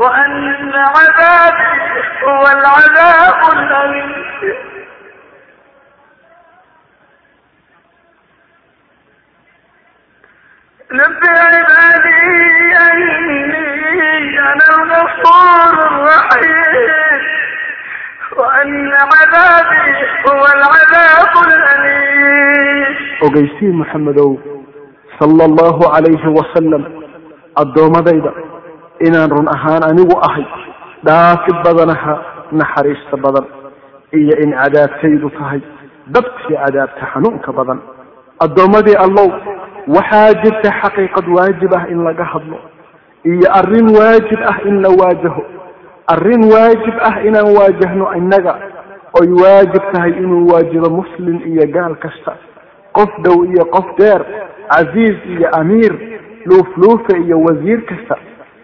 وأن عذابي هو العذاب الأليم نبي عبادي أني أنا الغفور الرحيم وأن عذابي هو العذاب الأليم ogeysiin maxamedow sala allahu calayhi wasalam addoommadayda inaan run ahaan anigu ahay dhaafi badanaha naxariista badan iyo in cadaabtaydu tahay. Dabtii cadaabta xanuunka badan addoommadii allow waxaa jirta xaqiiqad waajib ah in laga hadlo iyo arrin waajib ah in la waajaho. Arrin waajib ah inaan waajahno innaga oy waajib tahay inuu waajibo muslim iyo gaal kasta. Qof dhow iyo qof dheer casiiz iyo amiir luufluufa iyo wasiir kasta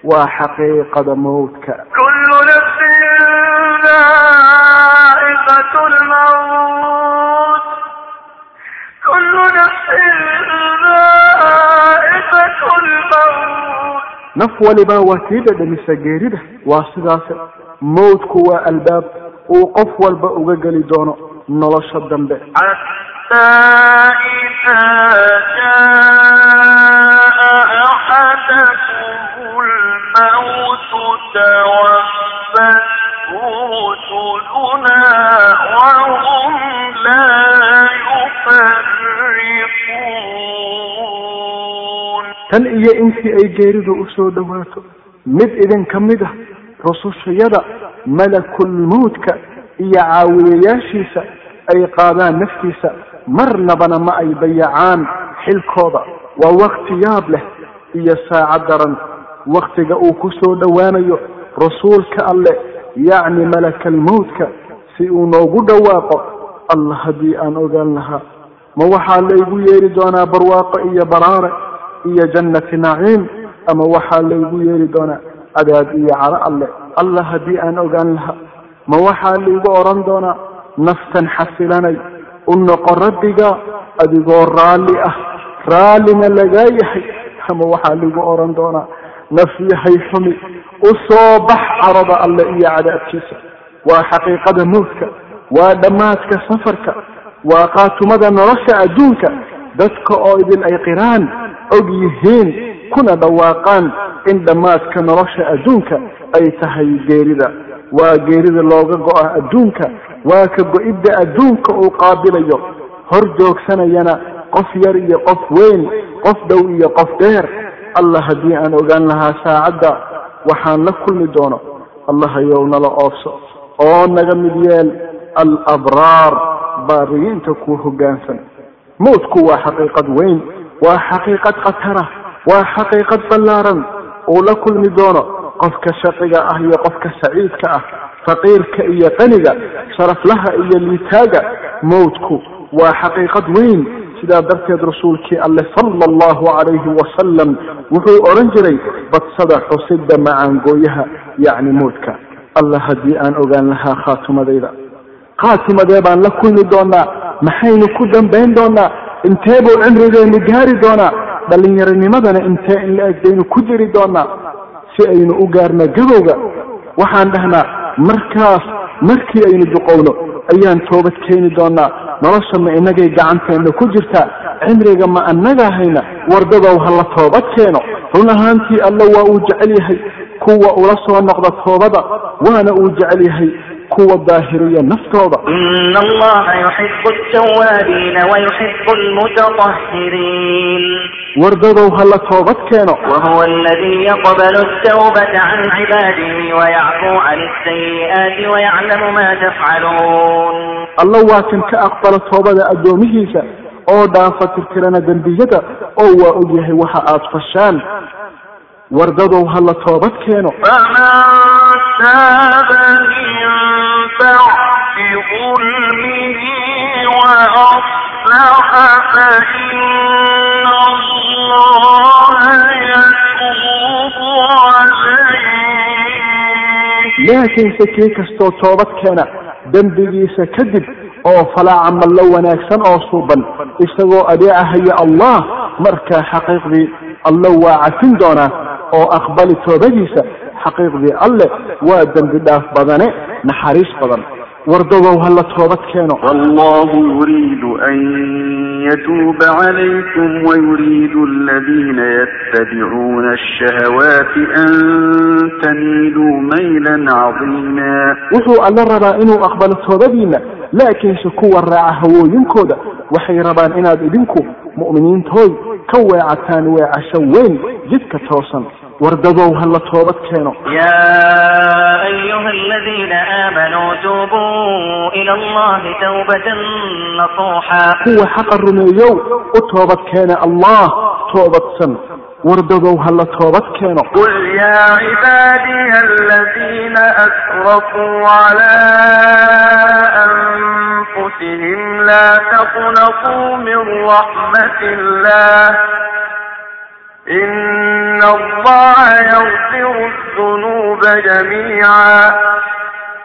waa xaqiiqada mawdka كل نفس ذائقة الموت كل نفس ذائقة الموت naf walibaa waa tii dhadhamisa geerida waa sidaase mawdku waa albaab uu qof walba uga geli doono nolosha dambe tan iyo intii ay geeridu u soo dhowaato mid idinka mid ah rusushayada malakulmawdka iyo caawiyayaashiisa ay qaadaan naftiisa marnabana ma ay dayacaan xilkooda. Waa wakti yaab leh iyo saacad daran. Waktiga uu ku soo dhowaanayo rasuulka alle yacni malakalmawdka si uu noogu dhawaaqo allah haddii aan ogaan lahaa. Ma waxaa laygu yeeri doonaa barwaaqo iyo baraare iyo jannati naciim ama waxaa laygu yeeri doonaa cadaab iyo caro alle? Allah haddii aan ogaan lahaa. Ma waxaa laygu odhan doonaa naftan xasilanay u noqo rabbiga adigoo raalli ah raallina lagaa yahay. Ama waxaa laygu odhan doonaa naf yahay xumi u soo bax carada alle iyo cadaabkiisa. Waa xaqiiqada mawdka waa dhammaadka safarka waa qaatumada nolosha adduunka. Dadka oo idin ay qiraan og yihiin kuna dhawaaqaan in dhammaadka nolosha adduunka ay tahay geerida. Waa geerida looga go-a adduunka waa ka go-idda adduunka uu qaabilayo. Hor joogsanayana qof yar iyo qof weyn qof dhow iyo qof dheer allah haddii aan ogaan lahaa saacadda waxaan la kulmi doono. Allahayow nala oofso. Oo naga mid yeel alabraar baariyiinta ku hoggaansan. Mawdku waa xaqiiqad weyn waa xaqiiqad khatara waa xaqiiqad ballaaran. Uu la kulmi doono qofka shaqiga ah iyo qofka saciidka ah faqiirka iyo qaniga sharaflaha iyo liitaaga. Mawdku waa xaqiiqad weyn sidaa darteed rasuulkii alle sala allahu calayhi wasalam wuxuu odhan jiray badsada xusida macaangooyaha yacni mawdka allah haddii aan ogaan lahaa khaatimadayda khaatimadee baan la kulmi doonaa maxaynu ku dambayn doonaa intee buu cimrigeenu gaari doonaa dhallinyaronimadana intee in la eg baynu ku jiri doonaa si aynu u gaarno gabowga. Waxaan dhahnaa markaas markii aynu duqowno ayaan toobad keeni doonaa. Nolosha ma inagay gacanteena ku jirtaa cimriga ma annaga hayna wardadow ha la toobad keeno. Run ahaantii alle waa uu jecel yahay. Kuwa ula soo noqda toobada waana uu jecel yahay kuwa daahiriya naftooda إن الله يحب التوابين ويحب المتطهرين wardadow ha la toobad keeno وهو الذي يقبل التوبة عن عباده ويعفو عن السيئات ويعلم ما تفعلون alla waa kan ka aqbala toobada addoomihiisa oo dhaafa tirtirana dembiyada oo waa og yahay waxa aad fashaan wardadow hala toobad keeno. Laakiinse kii kastoo toobad keena dembigiisa kadib oo falaaca mallo wanaagsan oo suuban isagoo adeecahaya allah markaa xaqiiqdii allo waa cafin doonaa oo aqbali toobadiisa xaqiiqdii alle waa dembi dhaaf badane naxariis badan wardadow hala toobad keeno والله يريد أن يتوب عليكم ويريد الذين يتبعون الشهوات أن تميلوا ميلا عظيما wuxuu alle rabaa inuu aqbalo toobadiina laakiinse kuwa raaca hawooyinkooda waxay rabaan inaad idinku mu'miniintooy ka weecataan weecasho weyn jidka toosan wardadow hala toobad keeno يا أيها الذين آمنوا توبوا إلى الله توبة نصوحا kuwa xaqa rumeeyow u toobad keena allah toobadsan wardadow hala toobad keeno قل يا عبادي الذين أسرفوا على أنفسهم لا تقنطوا من رحمة الله إن الله يغفر الذنوب جميعا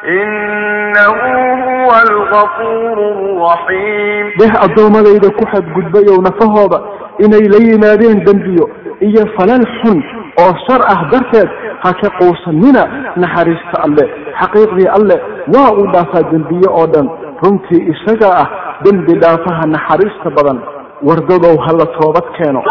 إنه هو الغفور الرحيم deh addoommadayda ku xadgudbayow nafahooda inay la yimaadeen dembiyo iyo falal xun oo shar ah darteed ha ka quusanina naxariista alle xaqiiqdii alle waa uu dhaafaa dembiye oo dhan runtii isaga ah dembi dhaafaha naxariista badan wardadow hala toobad keeno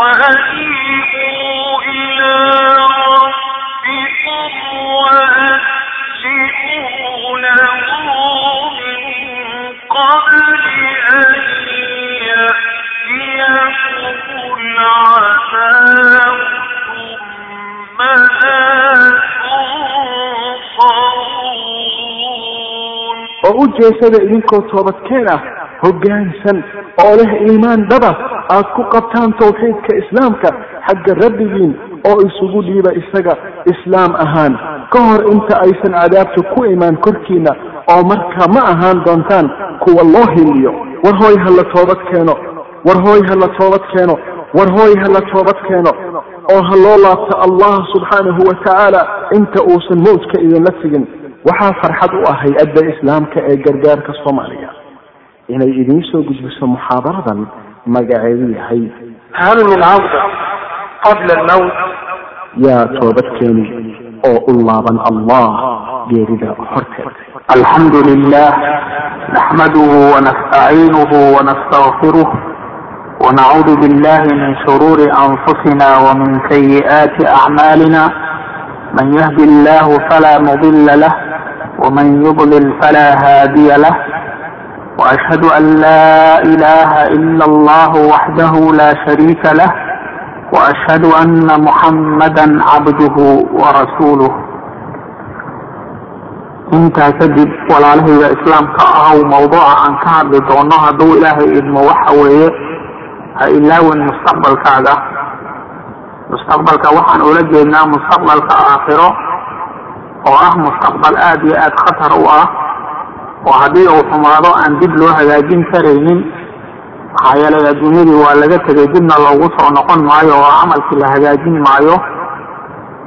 ujeesada idinkoo toobadkeen ah hoggaansan oo leh iimaan dhaba aad ku qabtaan tawxiidka islaamka xagga rabbigiin oo isugu dhiiba isaga islaam ahaan. Ka hor inta aysan cadaabtu ku imaan korkiinna oo markaa ma ahaan doontaan kuwa loo hiliyo war hooy ha la toobad keeno war hooy ha la toobad keeno war hooy hala toobad keeno oo ha loo laabto allah subxaanahu wa tacaala inta uusan mowdka idinla tegin waxaa farxad u ah hay-adda islaamka ee gargaarka soomaaliya inay idiin soo gudbiso muxaadaradan magaceedu yahay هل من عودة قبل الموت yaa toobadkeeni oo u laaban allah geerida horteed الحمد لله نحمده ونستعينه ونستغفره ونعوذ بالله من شرور أنفسنا ومن سيئات أعمالنا من يهد الله فلا مضل له ومن يضلل فلا هادي له وأشهد أن لا إله إلا الله وحده لا شريك له وأشهد أن محمدا عبده ورسوله. intaa kadib walaalahayda islaamka ah u mawduuca aan ka hadli doono hadduu ilaahay idmo waxa weeye ha ilaawin mustaqbalkaaga mustaqbalka. Waxaan ula jeednaa mustaqbalka aakhiro oo ah mustaqbal aada iyo aada khatar u ah oo haddii uu xumaado aan dib loo hagaajin karaynin maxaa yeelay adduunyadii waa laga tegay dibna loogu soo noqon maayo oo camalkii la hagaajin maayo.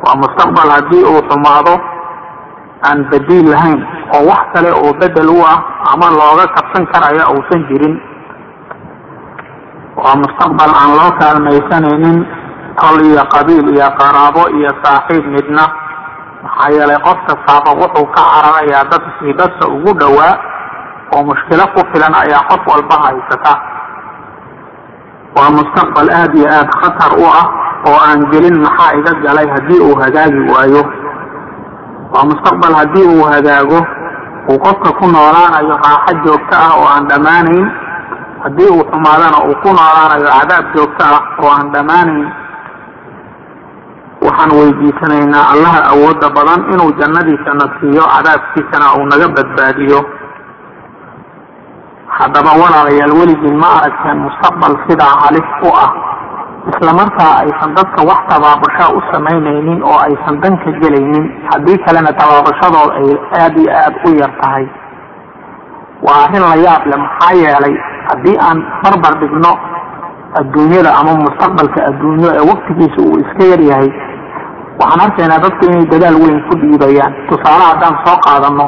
Waa mustaqbal haddii uu xumaado aan badiil lahayn oo wax kale oo bedel u ah ama looga kabsan karaya uusan jirin. Waa mustaqbal aan loo kaalmaysanaynin tol iyo qabiil iyo qaraabo iyo saaxiib midna. Maxaa yeelay qof kastaaba wuxuu ka cararayaa dadkii dadka ugu dhowaa oo mushkilo ku filan ayaa qof walba haysata. Waa mustaqbal aada iyo aada khatar u ah oo aan gelin maxaa iga galay haddii uu hagaagi waayo. Waa mustaqbal haddii uu hagaago uu qofka ku noolaanayo raaxo joogto ah oo aan dhammaanayn. Haddii uu xumaadana uu ku noolaanayo cadaab joogto ah oo aan dhammaanayn waxaan weydiisanaynaa allaha awooda badan inuu jannadiisana siiyo cadaabkiisana uu naga badbaadiyo. Haddaba walaalayaal weligiin ma aragteen mustaqbal sidaa halis u ah. Isla markaa aysan dadka wax tabaabasho u samaynaynin oo aysan dan ka gelaynin. Haddii kalena tabaabashadooda ay aada iyo aada u yar tahay. Waa arrin la yaab leh maxaa yeelay haddii aan barbar dhigno adduunyada ama mustaqbalka adduunyo ee waktigiisa uu iska yar yahay waxaan arkaynaa dadku inay dadaal weyn ku dhiibayaan tusaale haddaan soo qaadano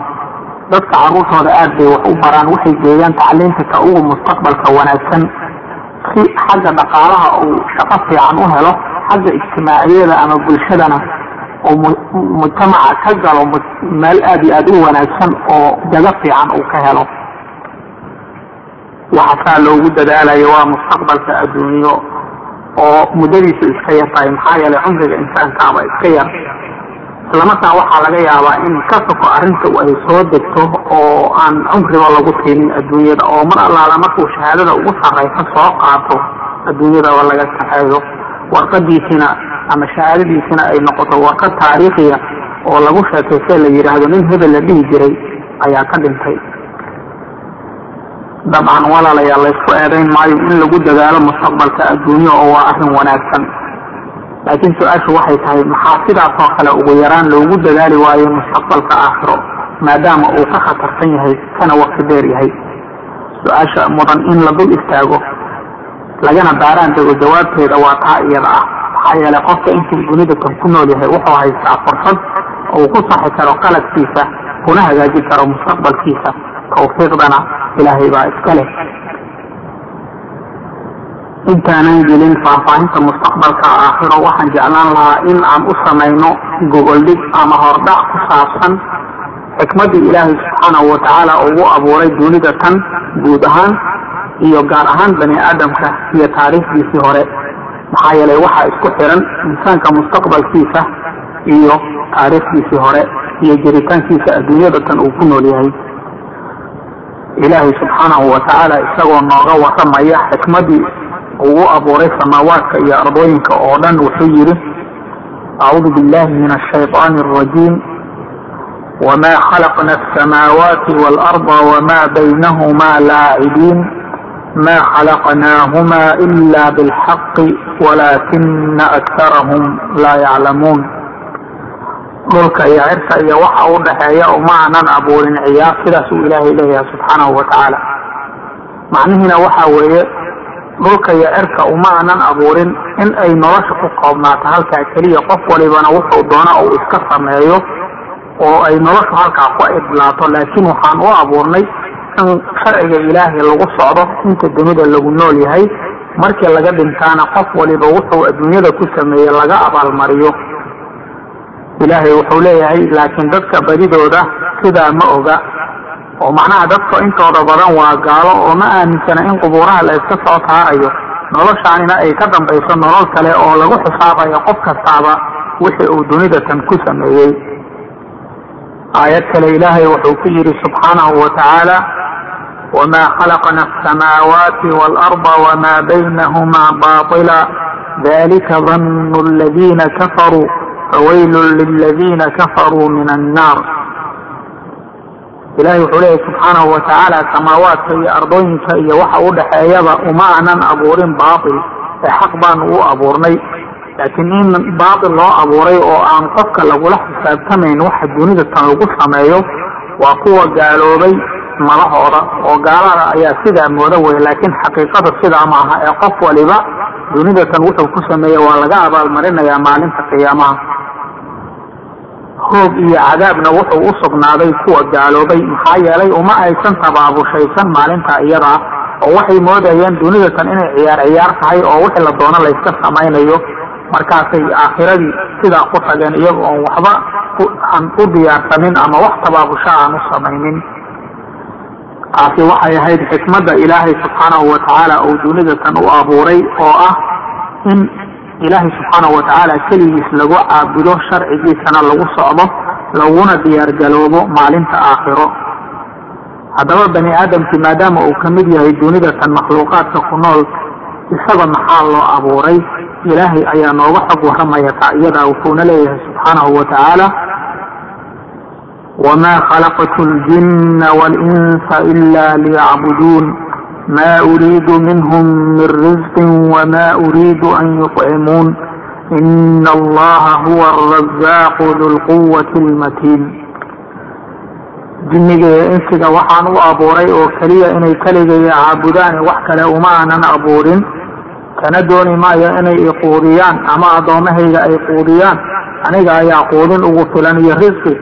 dadka carruurtooda aad bay wax u baraan waxay geeyaan tacliinta ka ugu mustaqbalka wanaagsan. Si xagga dhaqaalaha uu shaqo fiican u helo xagga ijtimaaciyada ama bulshadana oo mujtamaca ka galo meel aad iyo aada u wanaagsan oo daga fiican uu ka helo. Waxa saa loogu dadaalayo waa mustaqbalka adduunyo oo muddadiisu iska yar tahay maxaa yeelay cumriga insaankaaba iska yar. Islamarkaan waxaa laga yaabaa in ka soko arrinta ay soo degto oo aan cumriba lagu tiinin adduunyada oo mar allaala markuu shahaadada ugu sarraysa soo qaato adduunyadaba laga kaxeeyo warqadiisina ama shahaadadiisina ay noqoto warqad taariikhiya oo lagu sheekayse la yidhaahdo nin hebel la dhihi jiray ayaa ka dhintay dabcan walaalayaa laysku eedayn maayo in lagu dadaalo mustaqbalka adduunyo oo waa arrin wanaagsan. Laakiin su'aashu waxay tahay maxaa sidaas oo kale ugu yaraan loogu dadaali waayo mustaqbalka aakhiro maadaama uu ka khatarsan yahay kana wakti dheer yahay? Su'aasha mudan in la istaago lagana daaraan dego jawaabteeda waa taa iyada ah. Maxaa yeelay qofka intuu dunida tan ku nool yahay wuxuu haystaa fursad uu ku saxi karo qaladkiisa kuna hagaaji karo mustaqbalkiisa tawfiiqdana ilaahay baa iska leh. Intaanan gelin faahfaahinta mustaqbalka aakhiro waxaan jeclaan lahaa in aan u samayno gogoldhig ama hordhac ku saabsan xikmaddii ilaahay subxaanahu watacaala ugu abuuray dunida tan guud ahaan iyo gaar ahaan bani aadamka iyo taariikhdiisii hore. Maxaa yeelay waxaa isku xiran insaanka mustaqbalkiisa iyo taariikhdiisii hore iyo jiritaankiisa adduunyada tan uu ku nool yahay ilaahay subxaanahu watacaala isagoo nooga waramaya xikmadii ugu abuuray samaawaadka iyo ardooyinka oo dhan wuxuu yidhi acuudu billahi min ashayطaani alrajiim wma khalaqna asamaawaati waalarda wma baynahuma laacibiin ma khalaqnaahuma ila bilxaqi walaakina aktarahum laa yaclamuun dhulka iyo cirka iyo waxa u dhaxeeya uma aanan abuurin ciyaar sidaas uu ilaahay leeyahay subxaanahu watacaala macnihiina waxa weeye dhulka iyo cirka uma aanan abuurin in ay nolosha ku koobnaato halkaa keliya qof walibana wuxuu doona uu iska sameeyo oo ay noloshu halkaa ku idlaato laakiin waxaan u abuurnay in sharciga ilaahay lagu socdo inta dunida lagu nool yahay markii laga dhintaana qof waliba wuxuu adduunyada ku sameeyey laga abaalmariyo ilaahay wuxuu leeyahay laakiin dadka badidooda sidaa ma oga. Oo macnaha dadka intooda badan waa gaalo oo ma aaminsana in qubuuraha la iska soo saarayo noloshaanina ay ka dambayso nolol kale oo lagu xisaabayo qof kastaaba wixii uu dunida tan ku sameeyey. Aayad kale ilaahay wuxuu ku yidhi subxaanahu watacaala wma khalaqna asamaawaati waalarda wma baynahuma baطila dalika danu aladiina kafaruu fawaylun liladiina kafaruu min annaar ilahay wuxuu leeyahy subxaanahu watacaala samaawaadka iyo ardooyinka iyo waxa u dhexeeyaba uma aanan abuurin baatil ee xaq baanu u abuurnay laakiin in baatil loo abuuray oo aan qofka lagula xisaabtamayn waxa dunida tan lagu sameeyo waa kuwa gaaloobay malahooda oo gaalada ayaa sidaa mooda wey laakiin xaqiiqada sidaa maaha ee qof waliba dunida tan wuxuu ku sameeyey waa laga abaalmarinayaa maalinta qiyaamaha. Hoog iyo cadaabna wuxuu u sugnaaday kuwa gaaloobay maxaa yeelay uma aysan tabaabushaysan maalinta iyada ah oo waxay moodayeen dunida tan inay ciyaar ciyaar tahay oo wixii la doono layska samaynayo. Markaasay aakhiradii sidaa ku tageen iyaga oon waxba aan u diyaarsanin ama wax tabaabusha aan u samaynin taasi waxay ahayd xikmadda ilaahay subxaanahu watacaala uu dunida tan u abuuray oo ah in ilaahay subxaanahu watacaala keligiis lagu caabudo sharcigiisana lagu socdo laguna diyaargaloobo maalinta aakhiro. Haddaba bani aadamkii maadaama uu ka mid yahay dunida tan makhluuqaadka ku nool isaga maxaa loo abuuray? Ilaahay ayaa nooga xog waramaya taa iyadaa wuxuuna leeyahay subxaanahu watacaala wma khalaqtu ljina walinsa ila liyacbuduun ma uriidu minhm min rizqi wma uriidu an yuطcimuun ina allaha huwa arazaqu du lquwati lmatiin jinniga iyo insiga waxaan u abuuray oo keliya inay keligaya caabudaan wax kale uma aanan abuurin kana dooni maayo inay iquudiyaan ama addoommahayga ay quudiyaan aniga ayaa quudin ugu filan iyo risqi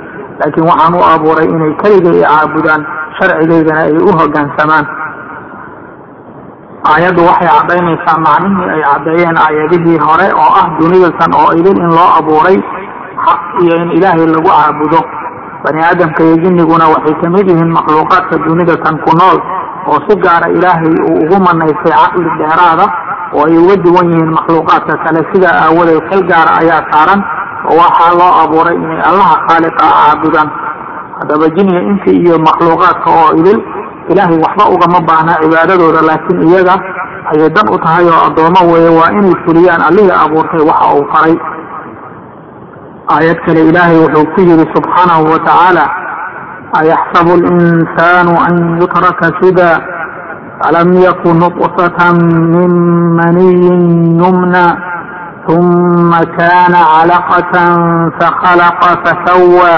laakiin waxaan u abuuray inay keliga i caabudaan sharcigaydana ay u hoggaansamaan aayaddu waxay caddaynaysaa macnihii ay caddeeyeen aayadihii hore oo ah dunidatan oo idin in loo abuuray xaq iyo in ilaahay lagu caabudo. Bani aadamka iyo jinniguna waxay ka mid yihiin makhluuqaadka dunidatan ku nool oo si gaara ilaahay uu ugu manaysay caqli dheeraada oo ay uga duwan yihiin makhluuqaadka kale. Sidaa aawadeed xil gaara ayaa saaran waxaa loo abuuray inay allaha khaaliqa caabudaan. Haddaba jinniga inti iyo makhluuqaadka oo idil ilaahay waxba ugama baahna cibaadadooda laakiin iyaga ayay dan u tahay oo addoommo weeye waa inay fuliyaan allihii abuurtay waxa uu faray. Aayad kale ilaahay wuxuu ku yidhi subxaanahu wa tacaala ayaxsabu alinsaanu an yutraka suda alam yaku nutfatan min maniyin yumna ثم كان علقة فخلق فسوى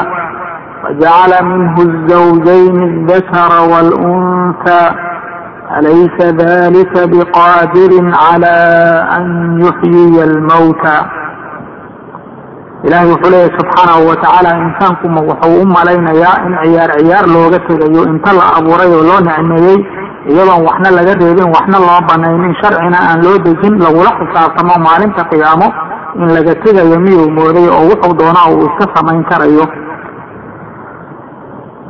وجعل منه الزوجين الذكر والأنثى. أليس ذلك بقادر على أن يحيي الموتى؟ ilaahay wuxuu leeyahy subxaanahu watacaala insaanku ma wuxuu u malaynayaa in ciyaar ciyaar looga tegayo inta la abuuray oo loo nicmeeyey iyadoon waxna laga reebin waxna loo banaynin. Sharcina aan loo dejin lagula xisaabtamo maalinta qiyaamo in laga tegayo miyuu mooday oo wuxuu doonaa uu iska samayn karayo.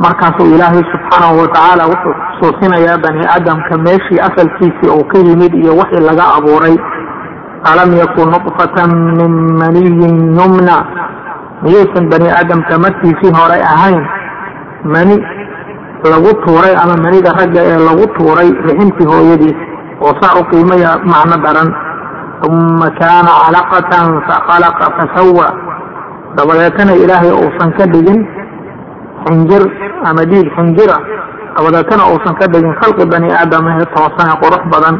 Markaasuu ilaahay subxaanahu wa tacaala wuxuu xusuusinayaa bani aadamka meeshii asalkiisii uu ka yimid iyo wixii laga abuuray. Alam yakun nutfatan min maniyin yumna. Miyuusan bani aadamka markiisii hore ahayn. Mani lagu tuuray ama manida ragga ee lagu tuuray riximkii hooyadiis oo saa u qiimaya macno daran. Uma kaana calaqatan fakhalaqa fasawa dabadeetana ilaahay uusan ka dhigin xinjir ama dhiig xinjira. Dabadeetana uusan ka dhigin khalqi bani aadam ee toosane qurux badan.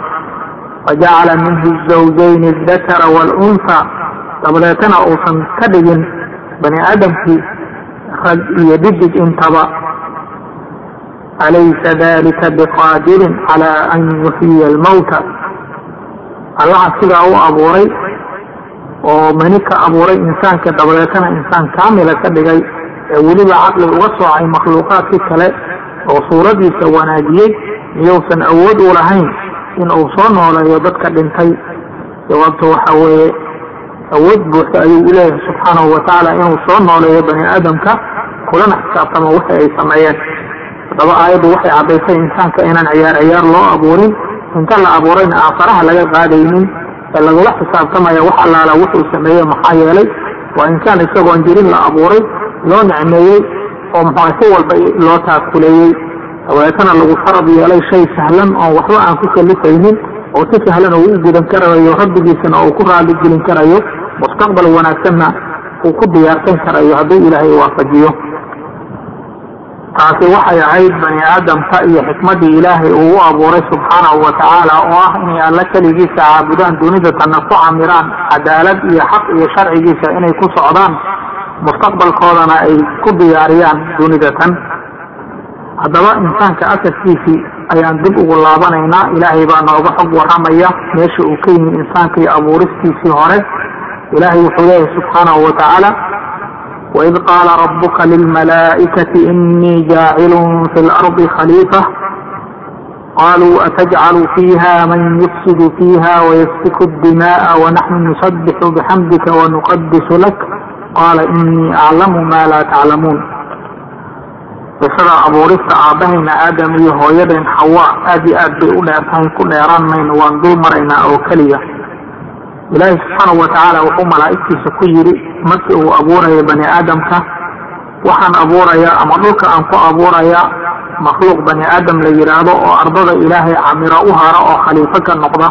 Wajacala minhu zawjayni adakara waalunha dabadeetana uusan ka dhigin bani aadamkii rag iyo dhidig intaba alaysa dalika biqaadirin cala an yuxyiya almawta allaha sidaa u abuuray oo mani ka abuuray insaanka dabadeetana insaan kaamila ka dhigay ee weliba caqli uga soocay makhluuqaadkii kale oo suuradiisa wanaajiyey miyuusan awood u lahayn in uu soo nooleeyo dadka dhintay jawaabta waxa weeye awood buuxda ayuu u leeyahay subxaanahu wa tacaala inuu soo nooleeyo bani aadamka kulana xisaabtamo wixii ay sameeyeen haddaba aayaddu waxay caddaysay insaanka inaan ciyaar ciyaar loo abuurin. Inta la abuurayna aan faraha laga qaadaynin ee lagula xisaabtamaya wax allaala wuxuu sameeyey maxaa yeelay waa insaan isagoon jirin la abuuray loo nicmeeyey oo muxua si walba loo taakuleeyey dabeetana lagu farad yeelay shay sahlan oon waxba aan ku kalifaynin oo si sahlan uu u gudan karayo rabbigiisana uu ku raali gelin karayo mustaqbal wanaagsanna uu ku diyaarsan karayo hadduu ilaahay waafajiyo taasi waxay ahayd bani aadamka iyo xikmaddii ilaahay uu u abuuray subxaanahu wa tacaala oo ah inay alla keligiisa caabudaan dunidatana ku camiraan cadaalad iyo xaq iyo sharcigiisa inay ku socdaan mustaqbalkoodana ay ku diyaariyaan dunidatan haddaba insaanka asalkiisii ayaan dib ugu laabanaynaa ilaahay baa nooga xog warramaya meesha uu ka yimi insaanka iyo abuuristiisii hore. Ilaahay wuxuu leeyahay subxaanahu wa waid qaala rabuka lilmalaa'ikati inii jaacilun fi lardi khaliifa qaluu atajcalu fiiha man yufsidu fiiha wayasfiku dima'a wanaxnu nusabixu bixamdika wanuqadisu lak qaala inii aclamu ma laa taclamuun qisada abuurista aabahayna aadam iyo hooyadeen xawa aad iyo aad bay u dheertahay ku dheeraan mayno waan dul maraynaa oo keliya ilaahay subxaanahu wa tacaala wuxuu malaa'igtiisa ku yidhi markii uu abuuraya bani aadamka waxaan abuurayaa ama dhulka aan ku abuurayaa makhluuq bani aadam la yidhaahdo oo ardada ilaahay camiro u hara oo khaliifo ka noqda.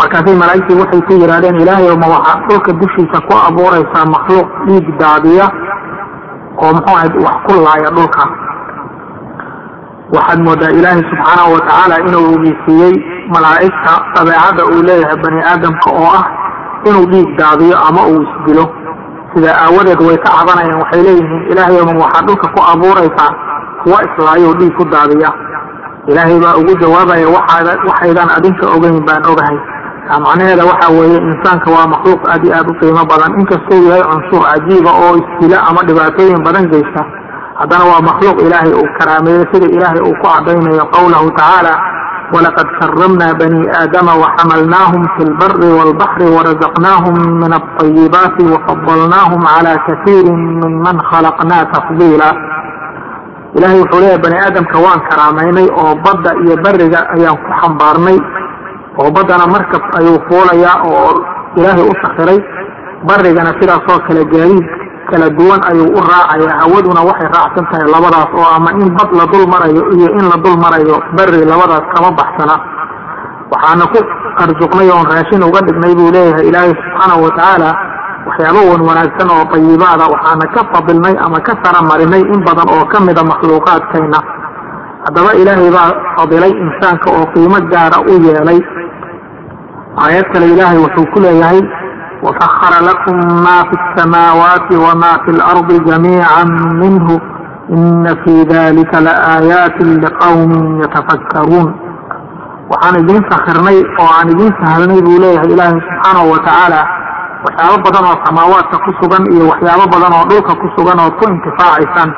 Markaasay malaa'igtii waxay ku yidhahdeen ilaahay ma waxaad dhulka dushiisa ku abuuraysaa makhluuq dhiig daadiya oo muxuu ahayd wax ku laaya dhulka. Waxaad moodaa ilaahay subxaanahu wa tacaala inuu ogeysiiyey malaa'igta dabeecadda uu leeyahay bani aadamka oo ah inuu dhiig daadiyo ama uu isdilo sidaa aawadeed way ka cabanayaan waxay leeyihiin ilaahay ma waxaad dhulka ku abuuraysaa kuwa islaayo dhiig ku daadiya ilaahay baa ugu jawaabaya waxaad waxaydan adinka ogeyn baan ogahay. Macnaheeda waxa weeye insaanka waa makhluuq aad iyo aad u qiimo badan. Inkastuu yahay cunsur cajiiba oo istila ama dhibaatooyin badan geysta haddana waa makhluuq ilaahay uu karaameeyey sida ilaahay uu ku cadaynayo qowlahu tacaala walaqad karamna bani aadama waxamalnaahum fi lbari walbaxri warazaqnaahum min alطayibaati wafadalnaahum cala kasiirin minman khalaqnaa tafdiila. Ilahay wuxuu leeyahay bani aadamka waan karaamaynay oo badda iyo beriga ayaan ku xambaarnay oo baddana markab ayuu fuulayaa oo ilaahay u sakiray barigana sidaasoo kale gaadiid kala duwan ayuu u raacaya hawaduna waxay raacsan tahay labadaas oo ama in bad la dul marayo iyo in la dul marayo beri labadaas kama baxsana. Waxaana ku arsuqnay oon raashin uga dhignay buu leeyahay ilaahay subxaanahu watacaala waxyaaba wan wanaagsan oo tayibaada waxaana ka fadilnay ama ka saramarinay in badan oo ka mida makhluuqaadkayna. Haddaba ilaahay baa fadilay insaanka oo qiimo gaara u yeelay. Aayad kale ilaahay wuxuu ku leeyahay wasahara lakum ma fi samaawaati wama fi lardi jamiica minhu ina fi dalika laaayaati liqawmin yatafakkaruun waxaan idiin sakirnay oo aan idiin sahalnay buu leeyahay ilaahay subxaanahu watacaala waxyaabo badan oo samaawaadka ku sugan iyo waxyaabo badan oo dhulka ku sugan ood ku intifaacaysaan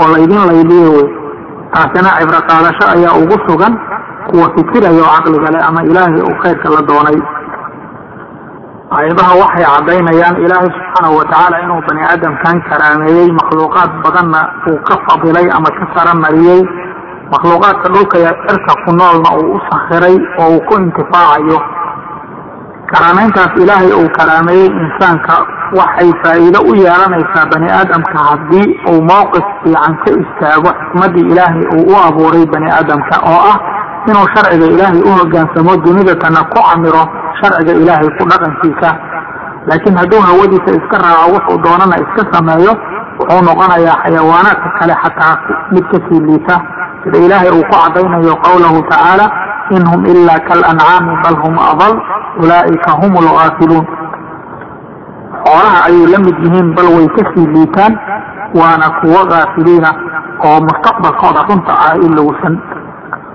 oo laydin layliye taasina cibro qaadasho ayaa ugu sugan kuwa fikiraya oo caqliga leh ama ilaahay uu khayrka la doonay aayadaha waxay caddaynayaan ilaahay subxaanahu watacaala inuu bani aadamkan karaameeyey makhluuqaad badanna uu ka fadilay ama ka saramariyey makhluuqaadka dhulka iyo cirka ku noolna uu u sakhiray oo uu ku intifaacayo. Karaameyntaas ilaahay uu karaameeyey insaanka waxay faa'iido u yeelanaysaa bani aadamka haddii uu mowqif fiican ka istaago xikmaddii ilaahay uu u abuuray bani aadamka oo ah inuu sharciga ilaahay u hogaansamo dunidatana ku camiro sharciga ilaahay ku dhaqankiisa. Laakiin hadduu hawadiisa iska raaco wuxuu doonana iska sameeyo wuxuu noqonayaa xayawaanaadka kale xataa mid ka sii liita. Sida ilaahay uu ku cadaynayo qowlahu tacaala in hum ila kalancaami bal hum adal ulaa'ika hum lgaafiluun xoolaha ayay la mid yihiin bal way ka sii liitaan waana kuwo gaafiliina oo mustaqbalkooda runta ah ilowsan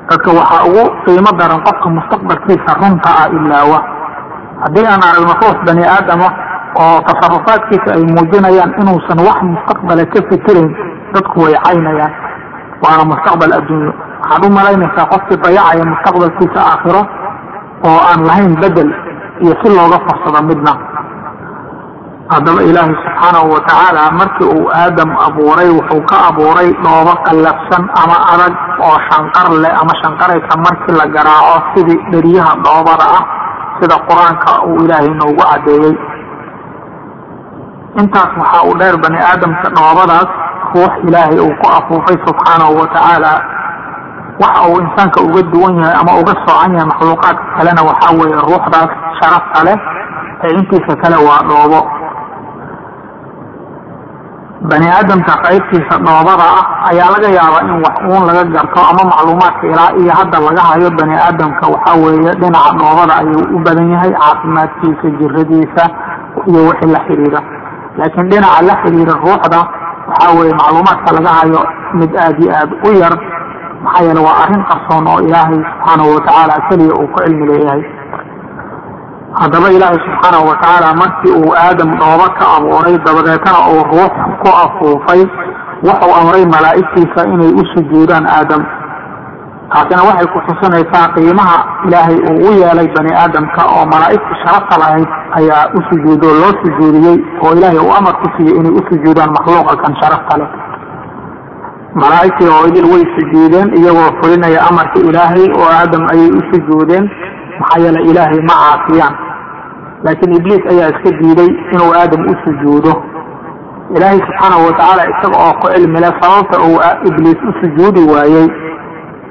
dadka waxaa ugu qiimo daran qofka mustaqbalkiisa runta ah ilaawa. Haddii aan aragno ruux bani aadama oo tasarufaadkiisa ay muujinayaan inuusan wax mustaqbala ka fikirayn dadku way caynayaan. Waana mustaqbal adduunyo. Waxaad u malaynaysaa qofkii dayacaya mustaqbalkiisa aakhiro oo aan lahayn bedel iyo si looga farsado midna haddaba ilaahay subxaanahu watacaala markii uu aadam abuuray wuxuu ka abuuray dhoobo qallafsan ama adag oo shanqar leh ama shanqaraysa markii la garaaco sidii dheriyaha dhoobada ah sida qur'aanka uu ilaahay noogu caddeeyey. Intaas waxaa uu dheer bani aadamka dhoobadaas ruux ilaahay uu ku afuufay subxaanahu watacaala waxa uu insaanka uga duwan yahay ama uga soocan yahay makhluuqaadka kalena waxaa weeye ruuxdaas sharafta leh ee intiisa kale waa dhoobo bani aadamka qaybtiisa dhoobada ah ayaa laga yaabaa in wax uun laga garto ama macluumaadka ilaa iyo hadda laga hayo bani aadamka. Waxaa weeye dhinaca dhoobada ayuu u badan yahay caafimaadkiisa jiradiisa iyo wixii la xiriira laakiin dhinaca la xiriira ruuxda waxaa weeye macluumaadka laga hayo mid aad iyo aad u yar maxaa yeele waa arrin qarsoon oo ilaahay subxaanahu watacaala keliya uu ku cilmi leeyahay haddaba ilaahay subxaanahu watacaala markii uu aadam dhoobo ka abuuray dabadeetana uu ruux ku afuufay wuxuu amray malaa'igtiisa inay u sujuudaan aadam. Taasina waxay ku tusinaysaa qiimaha ilaahay uu u yeelay bani aadamka oo malaa'igta sharafta lahayd ayaa u sujuudo loo sujuudiyey oo ilaahay uu amar ku siiyey inay u sujuudaan makhluuqa kan sharafta leh. Malaa'igtii oo idil way sujuudeen iyagoo fulinaya amarka ilaahay oo aadam ayay u sujuudeen maxaa yeele ilaahay ma caasiyaan laakiin ibliis ayaa iska diiday inuu aadam u sujuudo. Ilaahay subxaanahu watacaala isaga oo ku cilmi leh sababta uu ibliis u sujuudi waayey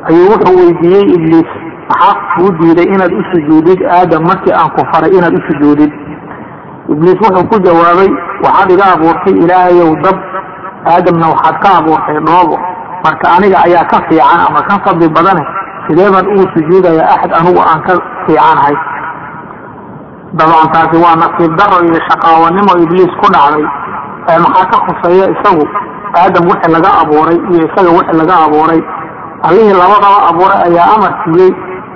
ayuu wuxuu weydiiyey ibliis maxaa kuu diiday inaad u sujuudid? Aadam markii aan ku faray inaad u sujuudid. Ibliis wuxuu ku jawaabay waxaad iga abuurtay ilaahayow dab. Aadamna waxaad ka abuurtay dhoobo. Marka aniga ayaa ka fiican ama ka fadli badane sidee baan ugu sujuudaya axad anigu aan ka fiicanahay. Dabcan taasi waa nasiib daro iyo shaqaawanimo ibliis ku dhacday ee maxaa ka khuseeya isagu? Aadam wixii laga abuuray iyo isaga wixii laga abuuray. Allihii labadaba abuuray ayaa amar siiyey.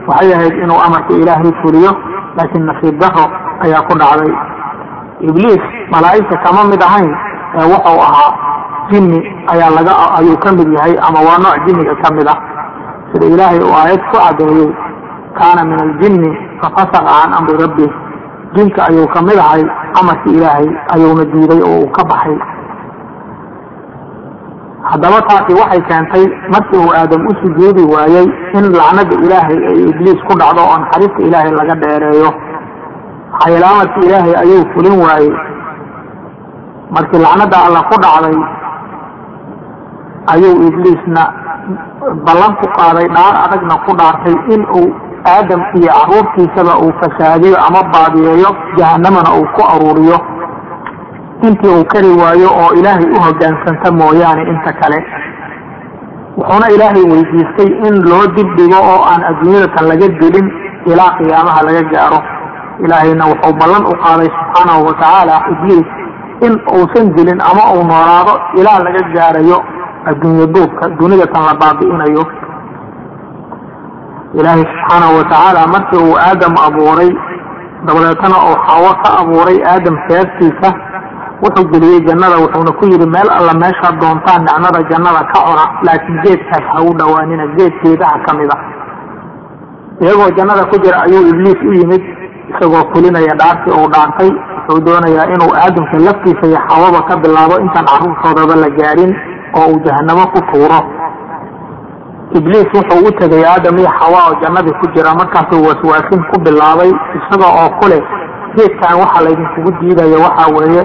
Waxay ahayd inuu amarka ilaahay fuliyo laakiin nasiib daro ayaa ku dhacday. Ibliis malaa'igta kama mid ahayn ee wuxuu ahaa jinni ayaa laga ayuu ka mid yahay ama waa nooc jinniga ka mid ah sida ilaahay uu aayad ku cadeeyey kaana min aljinni fafasaqa can amri rabbi. Jinka ayuu ka mid ahay amarkii ilaahay ayuuna diiday oo uu ka baxay. Haddaba taasi waxay keentay markii uu aadam u sujuudi waayey in lacnada ilaahay ay ibliis ku dhacdo oo naxariista ilaahay laga dheereeyo. Maxaa yeele amarkii ilaahay ayuu fulin waayey. Markii lacnada alla ku dhacday ayuu ibliisna ballan ku qaaday dhaar adagna ku dhaartay in uu aadam iyo caruurtiisaba uu fasaadiyo ama baadiyeeyo jahanamana uu ku aruuriyo. Intii uu kari waayo oo ilaahay u hogaansanta mooyaane inta kale. Wuxuuna ilaahay weydiistay in loo dibdhigo oo aan adduunyadatan laga dilin ilaa qiyaamaha laga gaaro. Ilaahayna wuxuu ballan u qaaday subxaanahu watacaala ibliis in uusan dilin ama uu noolaado ilaa laga gaarayo adduunye duubka dunidatan la baabi'inayo. Ilaahay subxaanahu watacaala markii uu aadam abuuray dabadeetana uu xawo ka abuuray aadam seeftiisa wuxuu geliyey jannada wuxuuna ku yidhi meel alla meeshaad doontaan nicmada jannada ka cuna laakiin geedkaas ha u dhowaanina geed geedaha ka mid a iyagoo jannada ku jira ayuu ibliis u yimid isagoo fulinaya dhaartii uu dhaartay wuxuu doonayaa inuu aadamka laftiisa iyo xawaba ka bilaabo intaan carruurtoodaba la gaarin oo uu jahanamo ku tuuro ibliis wuxuu u tegay aadam iyo xawa oo jannadii ku jira markaasuu waswaasin ku bilaabay isaga oo ku leh geedkan waxa laydinkugu diidaya waxa weeye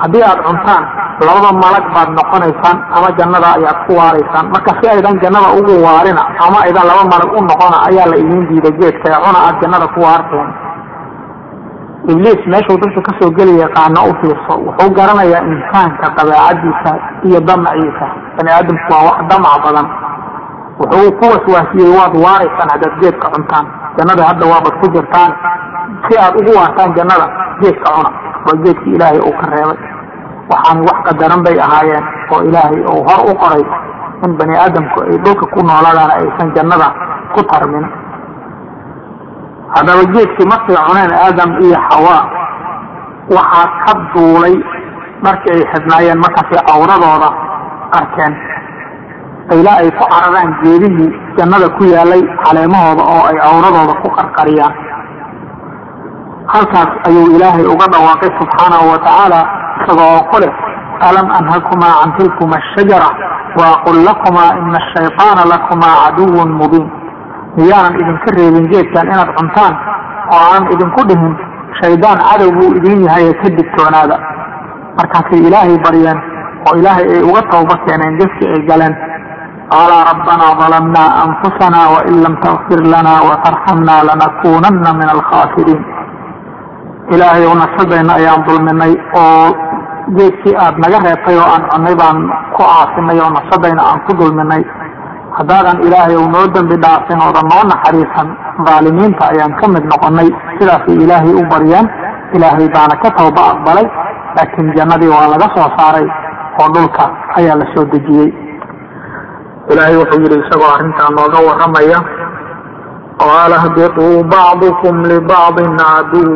haddii aad cuntaan labada malag baad noqonaysaan ama jannada ayaad ku waaraysaan. Marka si aydan jannada ugu waarina ama aydan laba malag u noqona ayaa la idiin diiday geedka ee cuna aad jannada ku waarteen ibliis meeshuu dadka ka soo geli yaqaano u fiirso. Wuxuu garanayaa insaanka dabeecadiisa iyo damaciisa bani aadamku waa wax damac badan. Wuxuu ku waswaasiyey waad waaraysaan haddaad geedka cuntaan. Jannada hadda waabad ku jirtaan. Si aad ugu waartaan jannada geedka cuna. Waa geedkii ilaahay uu ka reebay. Waxaan wax qadaran bay ahaayeen oo ilaahay uu hor u qoray in bani aadamku ay dhulka ku noolaadaan aysan jannada ku tarmin haddaba geedkii markay cuneen aadam iyo xawaa waxaa ka duulay markii ay xidhnaayeen markaasay cawradooda arkeen. Ilaa ay ku cararaan geedihii jannada ku yaalay caleemahooda oo ay cawradooda ku qarqariyaan. Halkaas ayuu ilaahay uga dhawaaqay subxaanahu watacaala isagoo oo ku leh alam anhakumaa can tilkuma ashajara waaqul lakumaa ina ashayطaana lakumaa caduwun mubiin miyaanan idinka reebin geedkan inaad cuntaan oo aanan idinku dhihin shaydaan cadow buu idin yahay ka digtoonaada. Markaasay ilaahay baryeen oo ilaahay ay uga tawba keeneen gefkii ay galeen. Qaala rabbanaa dalamnaa anfusana wain lam takfir lana watarxamna lanakunanna min alkhaasiriin ilaahay ou nafsadeenna ayaan dulminay oo geedkii aad naga reebtay oo aan cunay baan ku aasinay oo nafsadayna aan ku dulminay haddaadan ilaahay ou noo dembi dhaafin oodan noo naxariisan dhaalimiinta ayaan ka mid noqonay sidaasay ilaahay u baryeen ilaahay baana ka tawba aqbalay laakiin jannadii waa laga soo saaray oo dhulka ayaa la soo dejiyey. Ilaahay wuxuu yidhi isagoo arrintaa nooga warramaya qaala hbiطuu bacdukum libacضin caduw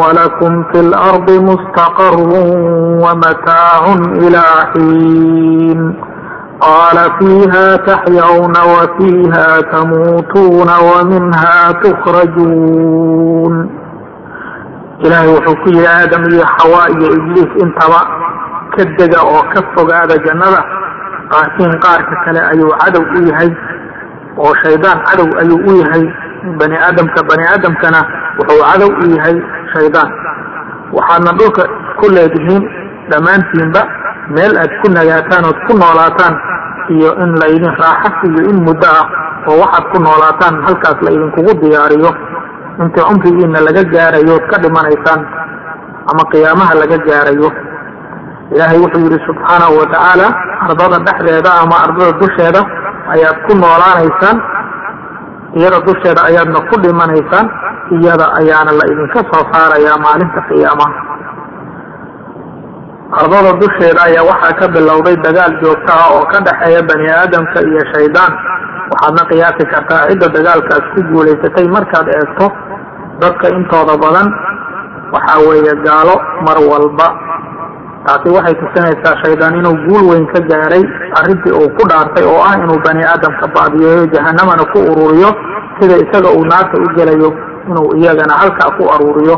walakum fi lardi mustaqaru wamataacun ilaa xiin qaala fiiha taxyawna wafiiha tamuutuuna waminha tukrajuun ilaahay wuxuu ku yihi aadam iyo xawaa iyo ibliis intaba ka dega oo ka fogaada jannada qaarkiin qaarka kale ayuu cadow u yahay oo shaydaan cadow ayuu u yahay bani aadamka bani aadamkana wuxuu cadow u yahay shaydaan waxaadna dhulka ku leedihiin dhammaantiinba meel aad ku nagaataan ood ku noolaataan iyo in laydin raaxo iyo in muddo ah oo waxaad ku noolaataan halkaas la idinkugu diyaariyo. Inta cumrigiina laga gaarayo ood ka dhimanaysaan ama qiyaamaha laga gaarayo. Ilaahay wuxuu yidhi subxaanahu watacaala ardada dhexdeeda ama ardada dusheeda ayaad ku noolaanaysaan iyada dusheeda ayaadna ku dhimanaysaan iyada ayaana la idinka soo saarayaa maalinta qiyaamaha ardada dusheeda ayaa waxaa ka bilowday dagaal joogto ah oo ka dhexeeya bani aadamka iyo shaydaan. Waxaadna qiyaasi kartaa cidda dagaalkaas ku guulaysatay markaad eegto dadka intooda badan. Waxa weeye gaalo mar walba. Taasi waxay tusinaysaa shaydaan inuu guul weyn ka gaaray arrintii uu ku dhaartay oo ah inuu bani aadamka baadiyeeyo jahanamana ku ururiyo sida isaga uu naarta u gelayo inuu iyagana halkaa ku aruuriyo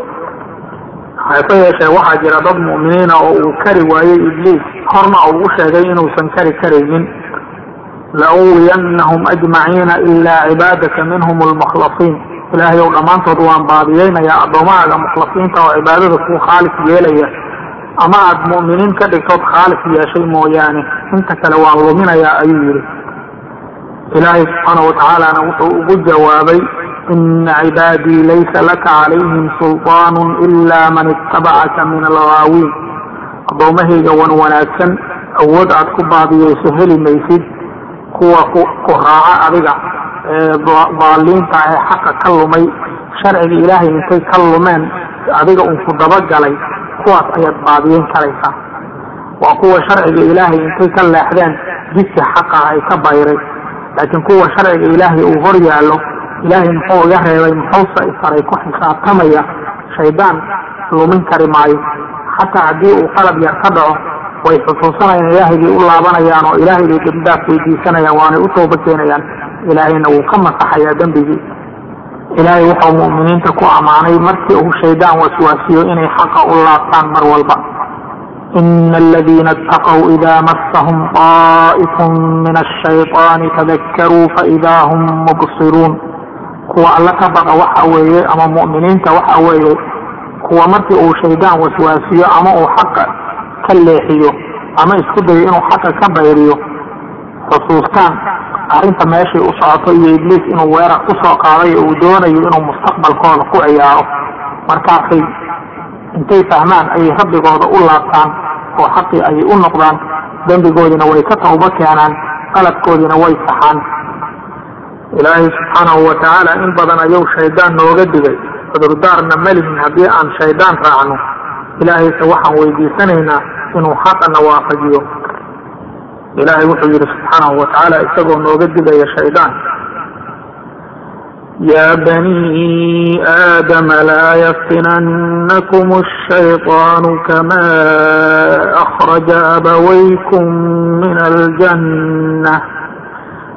hase yeeshee waxaa jira dad mu'miniina oo uu kari waayey ibliis. Horna uu u sheegay inuusan kari karaynin. Lauwiyannahum ajmaciina ilaa cibaadaka minhum lmukhlasiin ilaahay ow dhammaantood waan baadiyeynayaa addoommahaaga mukhlasiinta oo cibaadada kuu khaalis yeelaya. Ama aad mu'miniin ka dhigtood khaalis yeeshay mooyaane inta kale waan luminayaa ayuu yidhi. Ilaahay subxaanahu watacaalana wuxuu ugu jawaabay ina cibaadii laysa laka calayhim sulطaanu ila man itabacaka min alghaawiin addoommahayga wan wanaagsan awood aad ku baadiyeyso heli maysid kuwa ku raaca adiga ee daaliinta ee xaqa ka lumay sharciga ilaahay intay ka lumeen adiga un ku dabagalay kuwaas ayaad baadiyeyn karaysaa. Waa kuwa sharciga ilaahay intay ka leexdeen jidka xaqa ay ka bayray laakiin kuwa sharciga ilaahay uu hor yaallo ilaahay muxuu iga reebay muxuuse isaray ku xisaabtamaya shaydaan lumin kari maayo xataa haddii uu qalab yar ka dhaco way xusuusanayaan ilaahaygay u laabanayaan oo ilaahay bay dembdaaf weydiisanayaan waanay u tooba keenayaan ilaahayna wuu ka masaxayaa dembigii ilaahay wuxuu mu'miniinta ku ammaanay markii uu shaydaan waswaasiyo inay xaqa u laabtaan mar walba ina aladiina اtaqw ida masahum طaa'if min الshayطaani tadakaruu faida hum mubsiruun kuwa alla ka baqa waxa weeye ama mu'miniinta waxa weeye kuwa markii uu shaydaan waswaasiyo ama uu xaqa ka leexiyo ama isku dayo inuu xaqa ka bayriyo xusuustaan arrinta meeshay u socoto iyo ibliis inuu weerar ku soo qaaday oo uu doonayo inuu mustaqbalkooda ku ciyaaro. Markaasay intay fahmaan ayay rabbigooda u laabtaan oo xaqii ayay u noqdaan. Dembigoodina way ka tawbo keenaan qaladkoodina way saxaan ilaahay subxaanahu watacaala in badan ayuu shaydaan nooga digay cudurdaarna malihin haddii aan shaydaan raacno ilaahayse waxaan weydiisanaynaa inuu xaqana waafajiyo ilaahay wuxuu yidhi subxaanahu watacaala isagoo nooga digaya shaydaan يا بني آدم لا يفتننكم الشيطان كما أخرج أبويكم من الجنة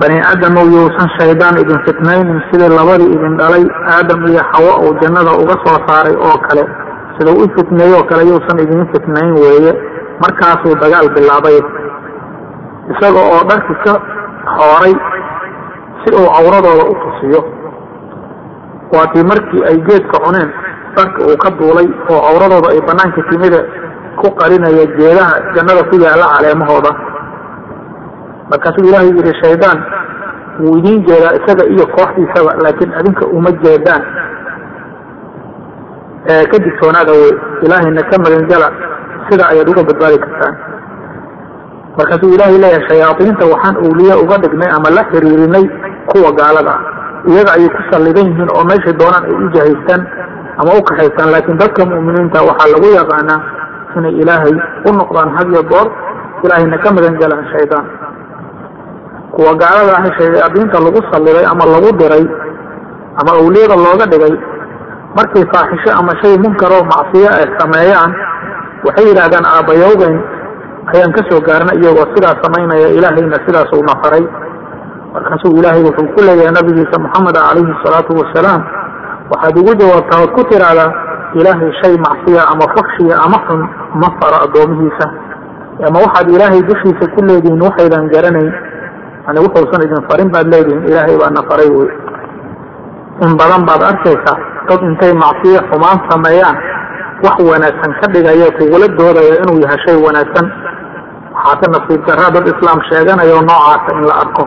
bani aadam ou yousan shaydaan idin fitnaynin sidii labadii idin dhalay aadam iyo xawo uu jannada uga soo saaray oo kale. Sida u fitneeye oo kale yousan idin fitnayn weeye. Markaasuu dagaal bilaabay. Isaga oo dharki ka xooray si uu cawradooda u tusiyo. Waatii markii ay geedka cuneen dharka uu ka duulay oo cawradooda ay banaanka timida ku qarinaya geedaha jannada ku yaalla caleemahooda markaasuu ilaahay yidhi shaydaan wuu idiin jeedaa isaga iyo kooxdiisaba laakiin adinka uma jeedaan. Ka digtoonaada wey ilaahayna ka magangala sida ayaad uga badbaadi kartaan. Markaasuu ilaahay leeyahay shayaadiinta waxaan awliye uga dhignay ama la xiriirinay kuwa gaalada. Ah iyaga ayay ku sallidan yihiin oo meeshay doonaan ay u jahaystaan ama u kaxaystaan laakiin dadka mu'miniinta waxaa lagu yaqaanaa inay ilaahay u noqdaan had iyo goor ilaahayna ka magangalaan shaydaan kuwa gaalada ah shayaadiinta lagu salliday ama lagu diray ama awliyada looga dhigay markay faaxisho ama shay munkaroo macsiyo ay sameeyaan waxay yidhaahdaan aabbayowgeyn ayaan ka soo gaarna iyagoo sidaas samaynaya ilaahayna sidaas uuna faray markaasuu ilaahay wuxuu ku leeyahay nabigiisa moxameda calayhi salaatu wasalaam waxaad ugu jawaabtaa ku tiraahdaa ilaahay shay macsiya ama fakshiya ama xun ma faro addoomihiisa. Ama waxaad ilaahay dushiisa ku leedihiin waxaydan garanayn yani wuxuusan idin farin baad leedihiin ilaahay baana faray wey in badan baad arkaysaa dad intay macsiyo xumaan sameeyaan wax wanaagsan ka dhigaya kugula doodaya inuu yahay shay wanaagsan. Waxaa ka nasiib daraa dad islaam sheeganaya oo noocaasa in la arko.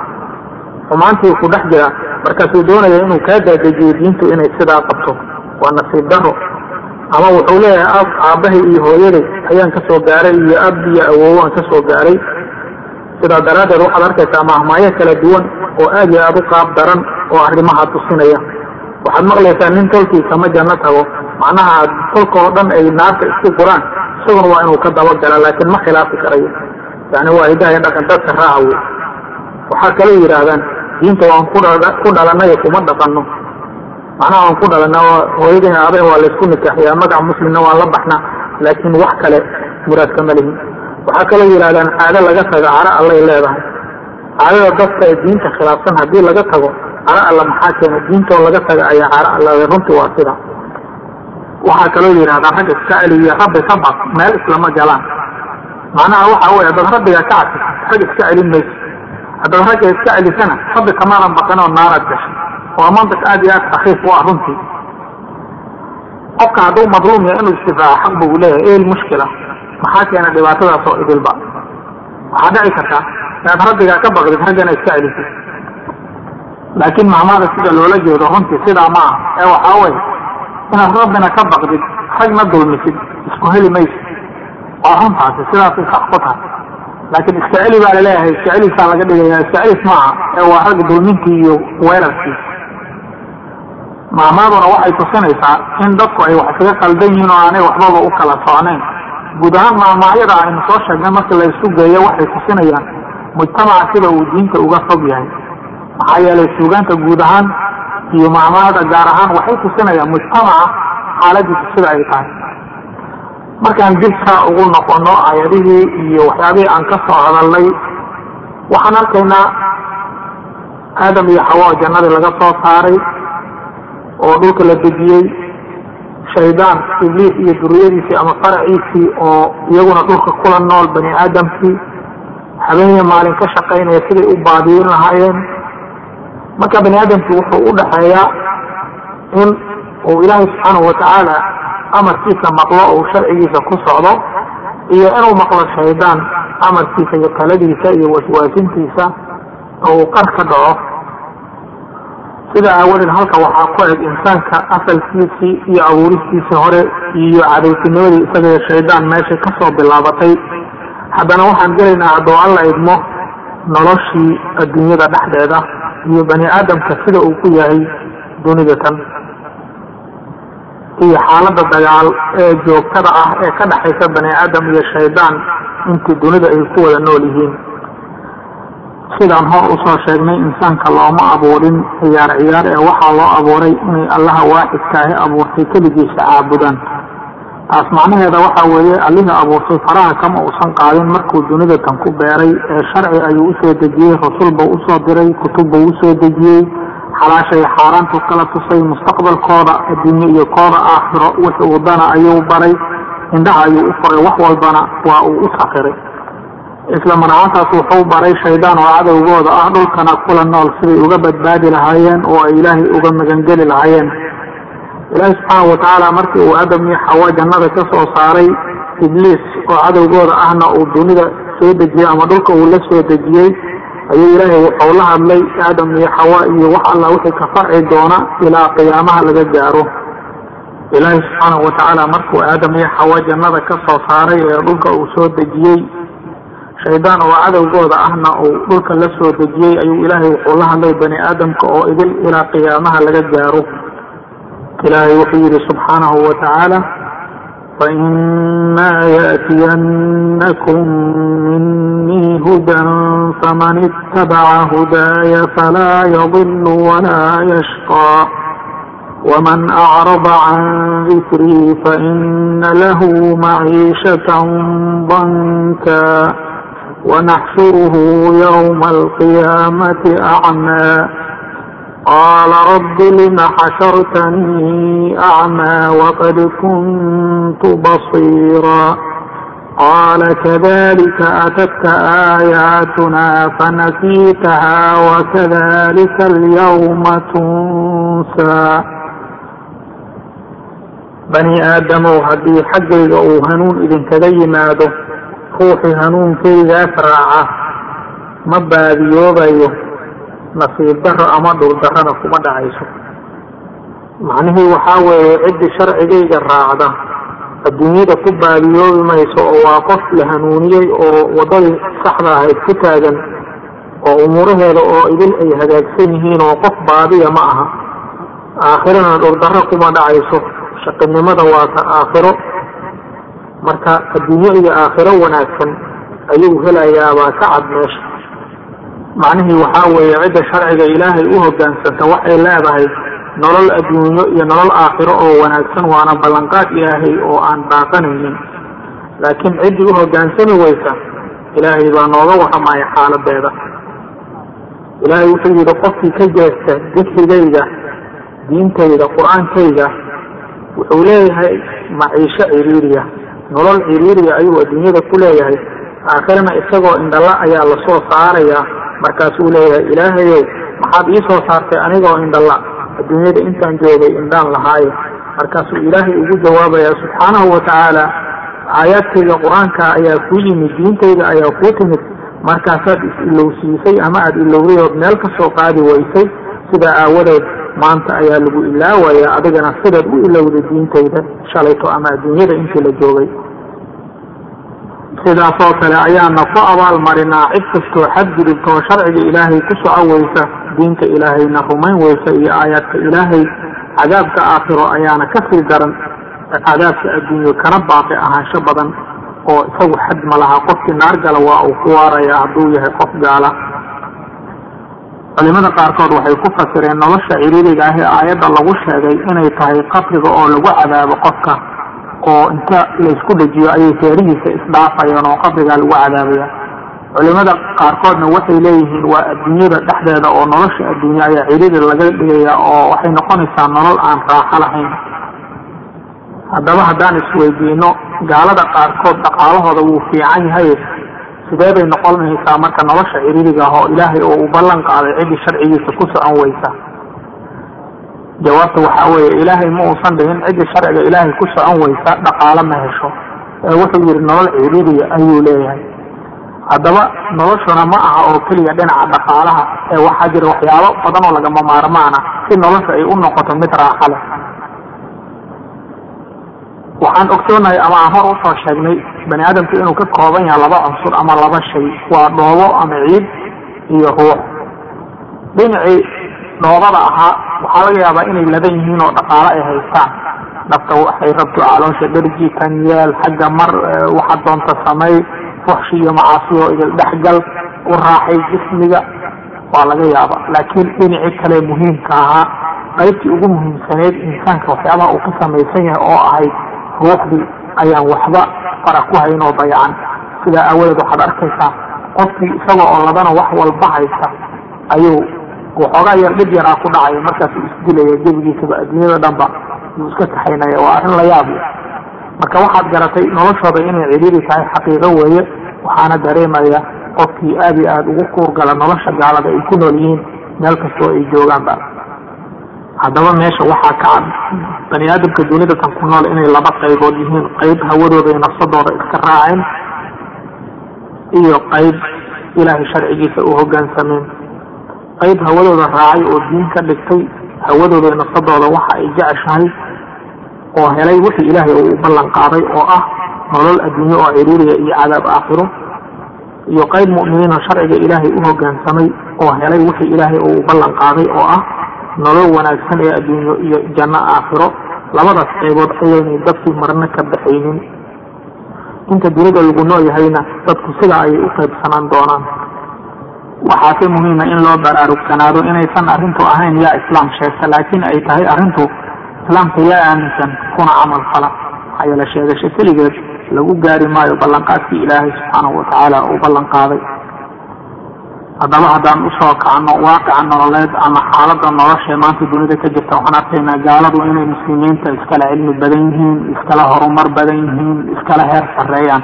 Xumaantii ku dhex jira markaasuu doonaya inuu kaa daadejiyo diintu inay sidaa qabto. Waa nasiib daro ama wuxuu leeyahay ab aabbahay iyo hooyaday ayaan ka soo gaaray iyo ab iyo awoowo aan ka soo gaaray sidaa daraaddeed waxaad arkaysaa mahmaayo kala duwan oo aad iyo aada u qaab daran oo arrimaha tusinaya. Waxaad maqlaysaa nin tolkii kama janno tago. Macnaha tolka oo dhan ay naarta isku guraan isaguna waa inuu ka dabagala laakiin ma khilaafi karayo. Yani waa hidaha dhaqan dadka raaca wey. Waxaa kaloo yidhaahdaan diinta waan ku dhalanay kuma dhaqano macnaha waan ku dhalana hooyadeen aabeen waa laysku nikaaxiyaa magaca muslimna waan la baxnaa laakiin wax kale muraad kama lihin waxaa kaloo yidhahdaan caado laga tago caro allay leedahay. Caadada dadka ee diinta khilaafsan haddii laga tago caro alla maxaa keena? Diintoo laga taga ayaa caro alla runtii waa sida. Waxaa kaloo yidhahdaa rag iska celiyo rabbi ka baq meel islama galaan. Macnaha waxa wey haddaad rabbiga ka cadfis rag iska celin mayso. Haddaad ragga iska celisana rabbi kamaadan baqin oo naaraad gashay. Waa mantiq aad iyo aad sakiif u ah runtii. Qofka hadduu madluum yahay inuu istifaaco xaq bu leeyahay el mushkila maxaa keena dhibaatadaas oo idilba? Waxaa dhici kartaa inaad rabbigaa ka baqdid raggana iska celisid laakiin mahmaada sida loola jeedo runtii sidaa ma ah ee waxaa wey inaad rabbina ka baqdid ragna dulmisid isku heli maysid. Waa runtaasi sidaasay sax ku tahay. Laakiin iska celi baa la leeyahay iska celisaa laga dhigaya iska celis maaha ee waa rag dulminkii iyo weerarkiisa mahmaaduna waxay tusinaysaa in dadku ay wax isaga qaldan yihiin oo aanay waxbaba u kala socnayn guud ahaan maamaahyada aynu soo sheegnay marka la isu geeyo waxay tusinayaan mujtamaca sida uu diinta uga fog yahay. Maxaa yeelay suugaanta guud ahaan iyo maamaada gaar ahaan waxay tusinayaan mujtamaca xaaladiisa sida ay tahay. Markaan dib saa ugu noqono ayadihii iyo waxyaabihii aan ka soo hadalnay waxaan arkaynaa aadam iyo xawa jannadii laga soo saaray oo dhulka la dejiyey shaydaan ibliis iyo duriyadiisii ama faraciisii oo iyaguna dhulka kula nool bani aadamkii habeeniya maalin ka shaqaynaya siday u baadiyin lahaayeen. Marka bani aadamkii wuxuu u dhaxeeyaa in uu ilaahay subxaanahu watacaala amarkiisa maqlo uu sharcigiisa ku socdo iyo inuu maqlo shaydaan amarkiisa iyo taladiisa iyo waswaasintiisa oo uu qar ka dhaco sida aawadeed halka waxaa ku eg insaanka asalkiisii iyo abuuristiisii hore iyo cadowtinimadii isaga shaydaan meeshay ka soo bilaabatay. Haddana waxaan gelaynaa hadduu alla idmo noloshii adduunyada dhexdeeda iyo bani aadamka sida uu ku yahay dunida tan. Iyo xaaladda dagaal ee joogtada ah ee ka dhexaysa bani aadam iyo shaydaan intii dunida ay ku wada nool yihiin sidaan hor u soo sheegnay insaanka looma abuurin ciyaar ciyaar ee waxaa loo abuuray inay allaha waaxidkaahi abuurtay keligiisa caabudaan. Taas macnaheeda waxa weeye allihii abuurtay faraha kama uusan qaadin markuu dunida tan ku beeray ee sharci ayuu u soo dejiyey rasulbuu u soo diray kutubbuu u soo dejiyey xalaashay xaaraantu kala tusay mustaqbalkooda adduunye iyo kooda aakhiro wixii uu dana ayuu baray indhaha ayuu u furay wax walbana waa uu u sakiray isla marcaantaas wuxuu baray shaydaan oo cadowgooda ah dhulkana kula nool siday uga badbaadi lahaayeen oo ay ilaahay uga magangeli lahaayeen. Ilaahi subxaana watacaala markii uu aadam iyo xawa jannada ka soo saaray ibliis oo cadowgooda ahna uu dunida soo dejiyey ama dhulka uu la soo dejiyey ayuu ilaahay wuxuu la hadlay aadam iyo xawa iyo wax alla wixii ka farci doona ilaa qiyaamaha laga gaaro. Ilaahi subxaanahu watacaala markuu aadam iyo xawa jannada ka saaray ee dhulka uu soo dejiyey shaydaan oo cadowgooda ahna uu dhulka la soo dejiyey ayuu ilaahay wuxuu la hadlay bani aadamka oo idil ilaa qiyaamaha laga gaaro ilaahay wuxuu yihi subxaanahu watacaala فإما يأتينكم مني هدى فمن اتبع هداي فلا يضل ولا يشقى ومن أعرض عن ذكري فإن له معيشة ضنكا ونحشره يوم القيامة أعمى قال رب لم حشرتني أعمى وقد كنت بصيرا قال كذلك أتتك آياتنا فنسيتها وكذلك اليوم تنسى bani aadamow haddii xaggayga uu hanuun idinkaga yimaado ruuxii hanuunkaygaas raaca ma baadiyoobayo nasiib daro ama dhul darrana kuma dhacayso. Macnihii waxaa weeye ciddii sharcigayga raacda adduunyada ku baadiyoobi mayso oo waa qof la hanuuniyey oo waddadii saxda ahayd ku taagan oo umuuraheeda oo idin ay hagaagsan yihiin oo qof baadiya ma aha. Aakhirana dhurdarro kuma dhacayso. Shaqinimada waa ka aakhiro marka adduunyo iyo aakhiro wanaagsan ayuu helayaa baa ka cad meesha. Macnihii waxaa weeye cidda sharciga ilaahay u hoggaansanta waxay leedahay nolol adduunyo iyo nolol aakhiro oo wanaagsan waana ballanqaad ilaahay oo aan baaqanaynin laakiin ciddii u hoggaansami weysa ilaahay baa nooga warramaya xaaladeeda. Ilaahay wuxuu yidhi qofkii ka jeesta dikrigayga diintayda qur'aankayga wuxuu leeyahay maciisho ciriiriya nolol ciriiriya ayuu adduunyada ku leeyahay. Aakhirana isagoo indhala ayaa la soo saarayaa markaasuu leeyahay ilaahayow maxaad ii soo saartay anigoo indhala? Adduunyada intaan joogay indhaan lahaaye markaasuu ilaahay ugu jawaabayaa subxaanahu watacaala aayaadkayga qur'aanka ayaa kuu yimid diintayda ayaa kuu timid. Markaasaad is-ilowsiisay ama aada ilowday ood meel ka soo qaadi waysay sidaa aawadeed maanta ayaa lagu ilaawayaa adigana sidaad u ilowday diintayda shalayto ama adduunyada intii la joogay. Sidaasoo kale ayaana ku abaalmarinaa cid kastoo xadgudubta oo sharciga ilaahay ku soco weysa diinta ilaahayna rumayn weysa iyo aayaadka ilaahay cadaabka aakhiro ayaana ka sii daran cadaabka adduunyo kana baaqi ahaansho badan oo isagu xad ma laha qofkii naar gala waa uu ku waaraya hadduu yahay qof gaala culimada qaarkood waxay ku fasireen nolosha ciriiriga ah ee aayadda lagu sheegay inay tahay qabriga oo lagu cadaabo qofka oo inta laysku dhejiyo ayay feerihiisa isdhaafayaan oo qabrigaa lagu cadaabaya. Culimada qaarkoodna waxay leeyihiin waa adduunyada dhexdeeda oo nolosha adduunye ayaa ciriiri laga dhigaya oo waxay noqonaysaa nolol aan raaxo lahayn. Haddaba haddaan isweydiino gaalada qaarkood dhaqaalahooda wuu fiican yahay sidee bay noqonaysaa marka nolosha ciriiriga ah oo ilaahay oo uu ballan qaaday ciddii sharcigiisa ku socon weysa jawaabta waxaa weeye ilaahay ma uusan dhihin ciddii sharciga ilaahay ku socon weysa dhaqaalo ma hesho. Ee wuxuu yidhi nolol ciriiriya ayuu leeyahay. Haddaba noloshuna ma aha oo keliya dhinaca dhaqaalaha ee waxaa jira waxyaabo badan oo lagama maarmaana si nolosha ay u noqoto mid raaxa leh waxaan ogsoonahay ama aan hor u soo sheegnay bani aadamku inuu ka kooban yahay laba cunsur ama laba shay. Waa dhoobo ama ciid iyo ruux. Dhinacii dhoobada ahaa waxaa laga yaabaa inay ladan yihiin oo dhaqaalo ay haystaan. Dhabta waxay rabto caloosha dherji kan yeel xagga mar waxaad doonta samey fuxshi iyo macaasi oo idil dhexgal u raaxay jismiga waa laga yaaba laakiin dhinacii kale muhiimka ahaa qaybtii ugu muhiimsaneyd insaanka waxyaabaha uu ka samaysan yahay oo ahayd ruuxdii ayaan waxba fara ku hayn oo dayacan sidaa aawadeed waxaad arkaysaa qofkii isaga oo ladana wax walba haysta ayuu waxoogaa yar dhib yaraa ku dhacaya markaasuu isdilaya gebigiisaba adduunyada dhanba yuu iska kaxaynaya. Waa arrin la yaab marka waxaad garatay noloshooda inay ciriiri tahay xaqiiqo weeye waxaana dareemaya qofkii aad iyo aada ugu kuurgala nolosha gaalada ay ku nool yihiin meel kastoo ay joogaanba haddaba meesha waxaa ka cad. Bani aadamka dunida tan ku nool inay laba qaybood yihiin qayb hawadooda iyo nafsadooda iska raaceen iyo qayb ilaahay sharcigiisa u hoggaansameen qayb hawadooda raacay oo diin ka dhigtay hawadooda iyo nafsadooda waxa ay jeceshahay oo helay wixii ilaahay uu ballan qaaday oo ah nolol adduunye oo ciriiriya iyo cadaab aakhiro. Iyo qayb mu'miniin oo sharciga ilaahay u hoggaansamay oo helay wixii ilaahay uu ballan qaaday oo ah nolol wanaagsan ee adduunyo iyo janno aakhiro labadaas qaybood ayaynay dadkii marna ka baxaynin. Inta dunida lagu nool yahayna dadku sidaa ayay u qaybsanaan doonaan. Waxaase muhiima in loo baraarugsanaado inaysan arrintu ahayn yaa islaam sheegta laakiin ay tahay arrintu islaamka yaa aaminsan kuna camal fala maxaa yeele sheegasho keligeed lagu gaari maayo ballanqaadkii ilaahay subxaanahu watacaala uu ballan qaaday haddaba haddaan u soo kacno waaqica nololeed ama xaalada nolosha maanta dunida ka jirta waxaan arkaynaa gaaladu inay muslimiinta iskala cilmi badan yihiin iskala horumar badan yihiin iskala heer sarreeyaan.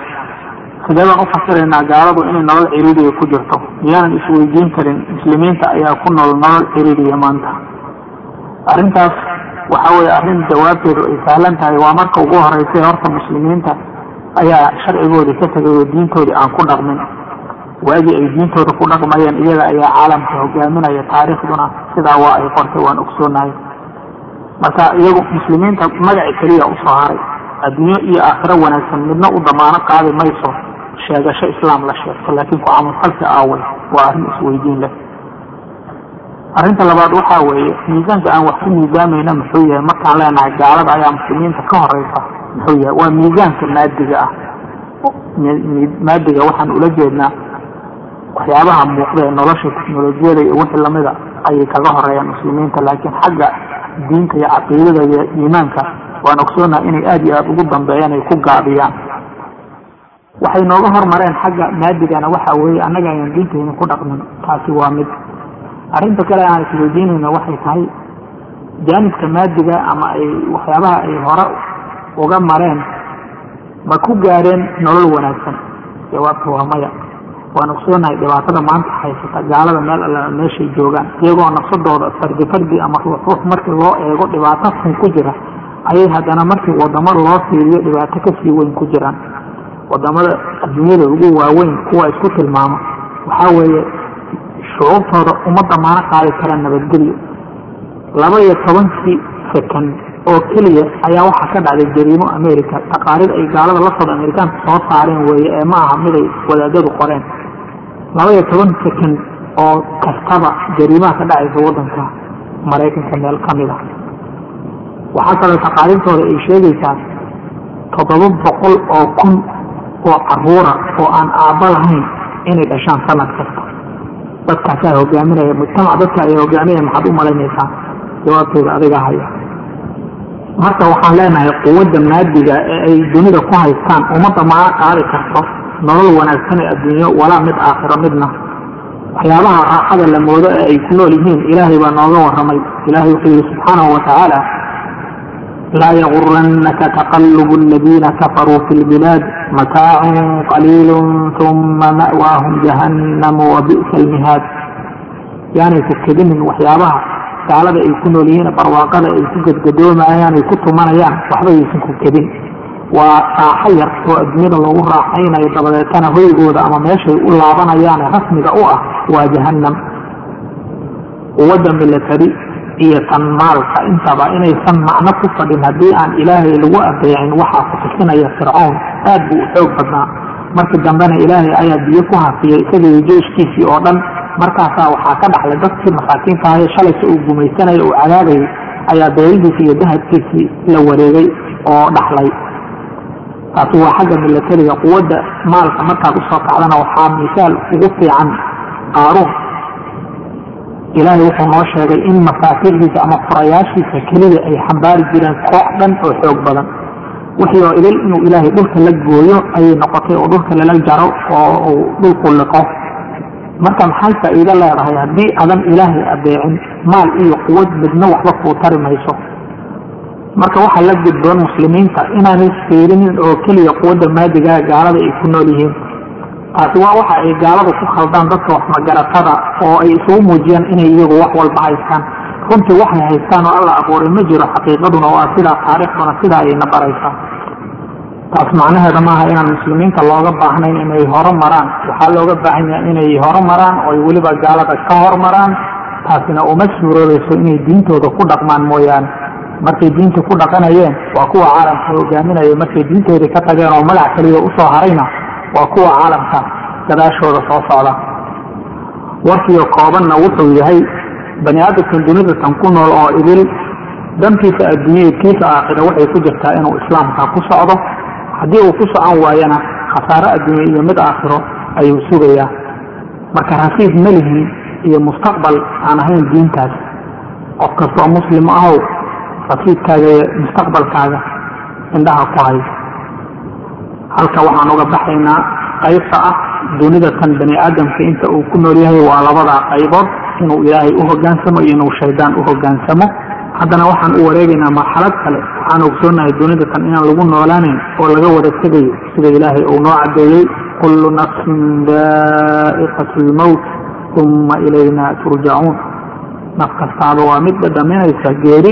Sidee baan ufasiraynaa gaaladu inay nolol ciriiriya ku jirto. Miyaanan isweydiin karin muslimiinta ayaa ku nool nolol ciriiriya maanta. Arrintaas waxa weeye arrin jawaabteedu ay sahlan tahay. Waa marka ugu horeysay horta muslimiinta ayaa sharcigoodii ka tegay oo diintoodii aan ku dhaqmin waagii ay diintooda ku dhaqmayeen iyaga ayaa caalamka hogaaminaya taariikhduna sidaa waa ay qortay waan ogsoonahay marka iyagu muslimiinta magaci keliya u soo haray adduunyo iyo aakhiro wanaagsan midna u damaano qaadi mayso sheegasho islaam la sheegto laakiin ku camalfalka aaway waa arrin isweydiin leh. Arrinta labaad waxaa weeye miisaanka aan wax ku miisaamayna muxuu yahay markaan leenahay gaalada ayaa muslimiinta ka horeysa muxuu yahay waa miisaanka maadiga ah. Maadiga waxaan ula jeednaa waxyaabaha muuqda ee nolosha teknolojiyada iyo wixii lamida ayay kaga horeeyaan muslimiinta laakiin xagga diinta iyo caqiidada iyo iimaanka waan ogsoonaha inay aada iyo aada ugu dambeeyaan ay ku gaabiyaan. Waxay nooga hormareen xagga maadigana waxa weeye annaga ayaan diintayna ku dhaqmin taasi waa mid. Arrinta kale aan isweydiinayna waxay tahay jaanibka maadiga ama ay waxyaabaha ay hore uga mareen ma ku gaareen nolol wanaagsan? Jawaabta waa maya waan ogsoonahay dhibaatada maanta haysata gaalada meel alla meeshay joogaan. Iyagoo nafsadooda fardi fardi ama ruux ruux markii loo eego dhibaato xun ku jira ayay haddana markii wadamo loo fiiriyo dhibaato ka sii weyn ku jiraan. Wadamada adduunyada ugu waaweyn kuwa isku tilmaamo waxaa weeye shucuubtooda uma damaano qaadi karaan nabadgelyo. Laba iyo tobankii second oo keliya ayaa waxaa ka dhacday jariimo america taqaarid ay gaalada la socdo amerikaanka soo saareen weeye ee ma aha miday wadaadadu qoreen. Laba iyo toban second oo kastaba jariimaha ka dhacaysa waddanka maraykanka meel ka mid ah. Waxaa kaloo taqaariirtooda ay sheegaysaa toddoba boqol oo kun oo caruura oo aan aabba lahayn inay dhashaan sanad kasta. Dadkaasaa hogaaminaya mujtamac dadka ay hogaaminaya maxaad u malaynaysaa? Jawaabtooda adiga haya marka waxaan leenahay quwadda maadiga ee ay dunida ku haystaan uma damaano qaadi karto nolol wanaagsan ee adduunyo walaa mid aakhiro midna. Waxyaabaha raaxada la moodo ee ay ku nool yihiin ilaahay baa nooga warramay. Ilaahay wuxuu yihi subxaanahu watacaala laa yagurannaka taqalubu aladiina kafaruu fi lbilaad mataacun qaliilu uma ma'waahum jahannamu wa bi'sa almihaad. Yaanay ku waxyaabaha gaalada ay ku nool yihiin barwaaqada ay ku gadgadoomayaan ay ku tumanayaan waxba aysan ku kedin waa raaxo yar oo adduunyada loogu raaxaynayo dabadeetana hoygooda ama meeshay u laabanayaane rasmiga u ah waa jahannam. Quwadda milatari iyo tan maalka intaba inaysan macno ku fadhin haddii aan ilaahay lagu adeecin waxaa ku tusinaya fircown aad buu u xoog badnaa. Markii dambena ilaahay ayaa biyo ku hafiyey isagaiyo jeyshkiisii oo dhan markaasaa waxaa ka dhaxlay dadkii masaakiinta ahaye shalaysa uu gumaysanaya uu cadaabayay ayaa beerihiisii iyo dahabkiisii la wareegay oo dhaxlay. Taasi waa xagga milatariga quwadda maalka. Markaad u soo kacdana waxaa misaal ugu fiican qaaruun ilaahay wuxuu noo sheegay in mafaatiixdiisa ama furayaashiisa keliya ay xambaari jireen koox dhan oo xoog badan. Wixii oo idil inuu ilaahay dhulka la gooyo ayay noqotay oo dhulka lala jaro oo dhulku liqo marka maxay faa'iido leedahay haddii adan ilaahay adeecin maal iyo quwad midna waxba kuu tari mayso. Marka waxaa la gudboon muslimiinta inaanay fiirinin oo keliya quwadda maadigaa gaalada ay ku nool yihiin. Taasi waa waxa ay gaalada ku khaldaan dadka wax magaratada oo ay isugu muujiyaan inay iyagu wax walba haystaan. Runtii waxay haystaan oo alla abuuray ma jiro xaqiiqaduna waa sidaa taariikhduna sidaa ayayna baraysaa taas macnaheeda maaha inaan muslimiinta looga baahnayn inay horo maraan waxaa looga baahan yahay inay horo maraan weliba gaalada ka hormaraan taasina uma suuroobayso inay diintooda ku dhaqmaan mooyaane. Markay diinta ku dhaqanayeen waa kuwa caalamka hogaaminaya markay diintoodii ka tageen oo magac kaliya u soo harayna waa kuwa caalamka gadaashooda soo socda. Warkiyo koobanna wuxuu yahay bani aadamkan dunidatan ku nool oo idil. Dantiisa adduunyada kiisa aakhira waxay ku jirtaa inuu islaamka ku socdo haddii uu ku socon waayana khasaare adduunye iyo mid aakhiro ayuu sugayaa. Marka rasiid melihin iyo mustaqbal aan ahayn diintaas qof kastoo muslim ahow rasiidkaaga iyo mustaqbalkaaga indhaha ku hay halka waxaan uga baxaynaa qaybta ah dunida tan bani aadamka inta uu ku nool yahay waa labadaa qaybood inuu ilaahay u hogaansamo iyo inuu shaydaan u hogaansamo haddana waxaan u wareegaynaa marxalad kale. Waxaan ogsoonahay dunida tan inaan lagu noolaanayn oo laga wada tegayo sida ilaahay uu noo cadeeyey kullu nafsin daa'iqat lmowt uma ilayna turjacuun naf kastaaba waa mid dhadhaminaysa geeri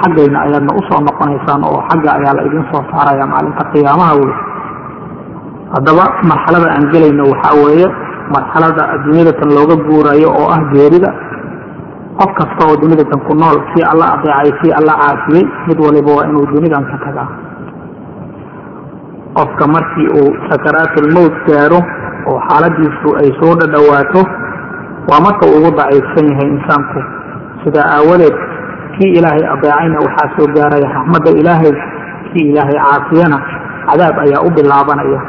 xaggayna ayaadna u soo noqonaysaan oo xagga ayaa la idin soo saaraya maalinta qiyaamaha wey haddaba marxalada aan gelayno waxaa weeye marxalada adduunyada tan looga guurayo oo ah geerida qof kasta oo dunidan ku nool kii alla adeecay kii alla caafiyey mid waliba waa inuu dunidan ka tagaa qofka markii uu sakaraatulmowt gaaro oo xaaladiisu ay soo dhadhowaato waa marka uu ugu daciifsan yahay insaanku. Sidaa aawadeed kii ilaahay adeecayna waxaa soo gaaraya raxmadda ilaahay kii ilaahay caafiyana cadaab ayaa u bilaabanaya.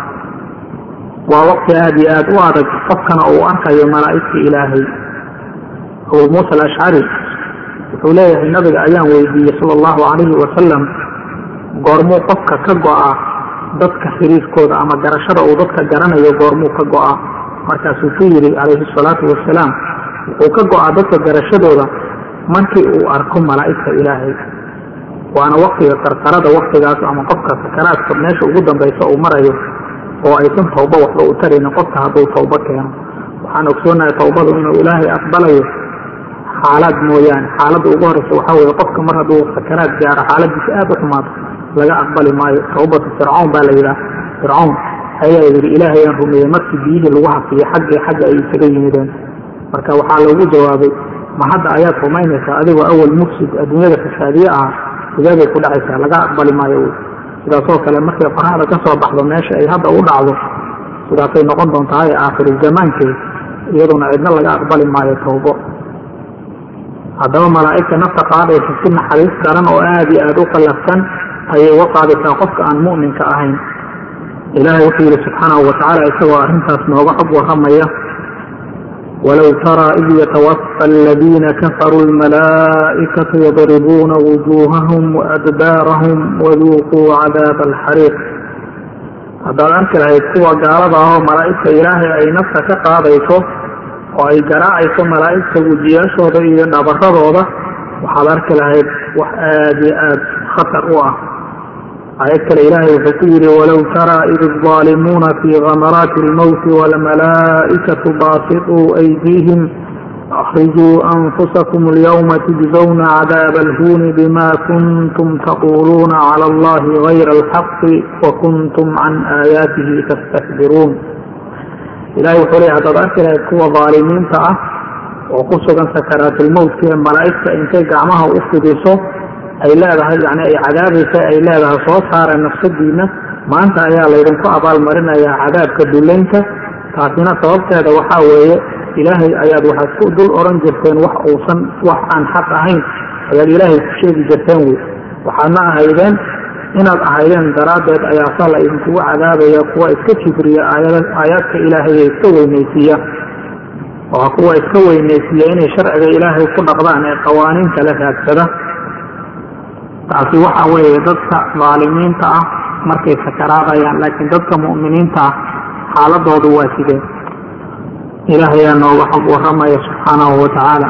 Waa waqti aada iyo aada u adag qofkana uu arkayo malaa'igta ilaahay abu muusa alashcari wuxuu leeyahay nabiga ayaan weydiiyey sala allahu calayhi wasalam goormuu qofka ka go'a dadka xiriirkooda ama garashada uu dadka garanayo goormuu ka go'a markaasuu ku yidhi calayhi salaatu wasalaam wuxuu ka go'aa dadka garashadooda markii uu arko malaa'igta ilaahay. Waana waktiga qarqarada waktigaas ama qofka sakaraadka meesha ugu dambaysa uu marayo oo aysan tawba waxba u taraynin qofka hadduu tawbo keeno. Waxaan ogsoonahay tawbadu inuu ilaahay aqbalayo xaalaad mooyaane xaaladda ugu horeysa waxaa weeye qofka mar hadduu sakaraad gaaro xaaladiisa aada u xumaato laga aqbali maayo tawbatu fircawn baa la yidhaha fircawn ayaa yidhi ilaahay aan rumeeyey markii biyihii lagu hafiyey xaggii xagga ay isaga yimideen. Marka waxaa loogu jawaabay ma hadda ayaad rumaynaysaa adigoo awal mufsid adduunyada fasaadiye ah sideeday ku dhacaysaa laga aqbali maayo sidaasoo kale markay qoraxda ka soo baxdo meesha ay hadda u dhacdo sidaasay noqon doontaa ee aakhiru zamaankeed iyaduna cidna laga aqbali maayo tawbo haddaba malaa'igta nafta qaadaysa si naxariis daran oo aada iyo aada u qallafsan ayay uga qaadaysaa qofka aan mu'minka ahayn. Ilaahay wuxuu yidhi subxaanahu watacaala isagoo arrintaas nooga xog warramaya walow taraa id yatawafa aladiina kafaruu almalaa'ikatu yadribuuna wujuuhahum waadbaarahum waduuquu cadaaba alxariiq. Haddaad arki lahayd kuwa gaalada ah oo malaa'igta ilaahay ay nafta ka qaadayso oo ay garaacayso malaa'igta wejiyaashooda iyo dhabaradooda waxaad arki lahayd wax aada iyo aada khatar u ah aayad kale ilaahay wuxuu ku yidhi walow taraa id الظaalimuuna fii gamaraati اlmowti wاlmalaa'ikatu baasiطuu aydiihim أخرجوا أنفسكم اليوم تجزون عذاب الهون بما كنتم تقولون على الله غير الحق وكنتم عن آياته تستكبرون ilahay wuxuu leey haddaad arki lahayd kuwa daalimiinta ah oo ku sugan sakaraatulmowdka malaa'igta intay gacmaha u fidiso ay leedahay yani ay cadaabaysa ay leedahay soo saara nafsadiinna maanta ayaa laydinku abaalmarinayaa cadaabka dullaynka taasina sababteeda waxaa weeye ilaahay ayaad waxaad ku dul oran jirteen wax uusan wax aan xaq ahayn. Ayaad ilaahay ku sheegi jirteen wey waxaadna ahaydeen inaad ahaydeen daraaddeed ayaa saa la idinkugu cadaabaya kuwa iska kibriya aayaadka ilaahay ee iska weynaysiiya. Waa kuwa iska weynaysiiya inay sharciga ilaahay ku dhaqdaan ee qawaaniinta la raagsada. Taasi waxa weeye dadka dhaalimiinta ah markay sakaraadayaan laakiin dadka mu'miniinta ah xaaladoodu waa sidee ilaahayaa nooga xog warramaya subxaanahu watacaala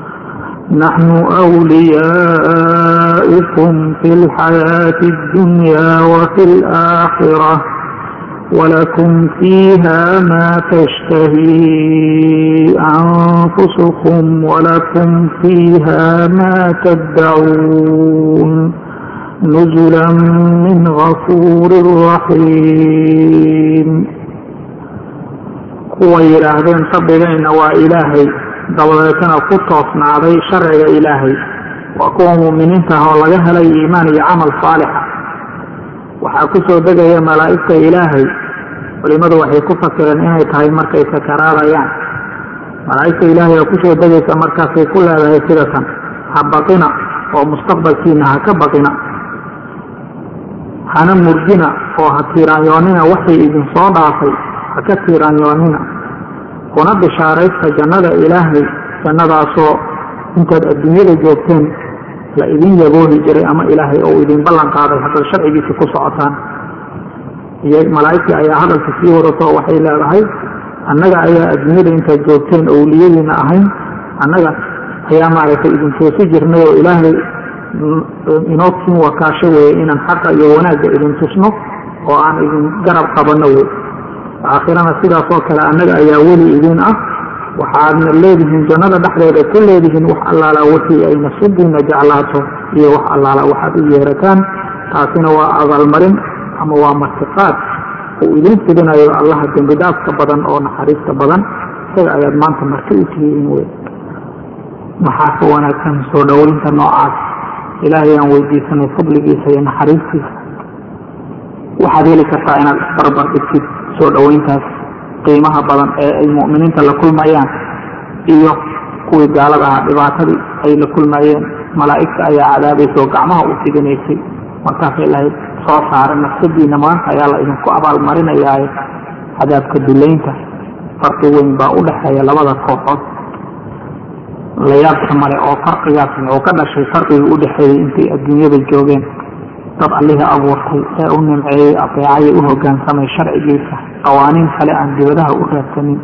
نحن أوليائكم في الحياة الدنيا وفي الآخرة ولكم فيها ما تشتهي أنفسكم ولكم فيها ما تدعون نزلا من غفور رحيم kuwa yidhaahdeen sabigayna waa dabadeetana ku toosnaaday sharciga ilaahay. Waa kuwa mu'miniinta ah oo laga helay iimaan iyo camal saalixa waxaa ku soo degaya malaa'igta ilaahay. Culimadu waxay ku fasireen inay tahay markay sakaraadayaan malaa'igta ilaahay oo ku soo degaysa markaasay ku leedahay sidatan ha baqina oo mustaqbalkiina ha ka baqina. Hana murgina oo ha tiiraanyoonina waxay idin soo dhaafay. Ha ka tiiraanyoonina kuna bishaaraysta jannada ilaahay jannadaasoo intaad adduunyada joogteen la idin yaboohi jiray ama ilaahay oo idin ballan qaaday haddaad sharcigiisa ku socotaan. Malaa'igtii ayaa hadalka sii wadato waxay leedahay annaga ayaa adduunyada intaad joogteen owliyadiina ahayn annaga ayaa maaragtay idin toosi jirnay oo ilaahay inoo kiin wakaasho weeye inaan xaqa iyo wanaagga idin tusno oo aan idin garab qabanno wey aakhirana sidaas oo kale annaga ayaa weli idin ah. Waxaadna leedihiin jannada dhexdeeda ku leedihiin wax allaala wixii ay nasibiina jeclaato iyo wax allaala waxaad u yeerataan. Taasina waa abaalmarin ama waa martiqaad uu idin fidinayo allaha dembi dhaafka badan oo naxariista badan. Isaga ayaad maanta marti u tihiin wey maxaa ka wanaagsan soo dhoweynta noocaas? Ilaahay aan weydiisanay fadligiisa iyo naxariistiisa. Waxaad heli kartaa inaad isbarbar dhigtid soo dhoweyntaas qiimaha badan ee ay mu'miniinta la kulmayaan iyo kuwii gaalada ahaa dhibaatadii ay la kulmayeen. Malaa'igta ayaa cadaabaysa oo gacmaha u fidinaysay markaasay lahayd soo saara nafsadiina maanta ayaa la idinku abaalmarinayaaye cadaabka duleynta farqi weyn baa u dhexeeya labada kooxood. Layaabka male oo farqigaas wuxuu ka dhashay farqigii u dhexeeyey intay adduunyada joogeen dad allihii abuurtay ee u nimceeyey adeecayay u hogaansamay sharcigiisa. Qawaaniin kale aan dibadaha u raadsanin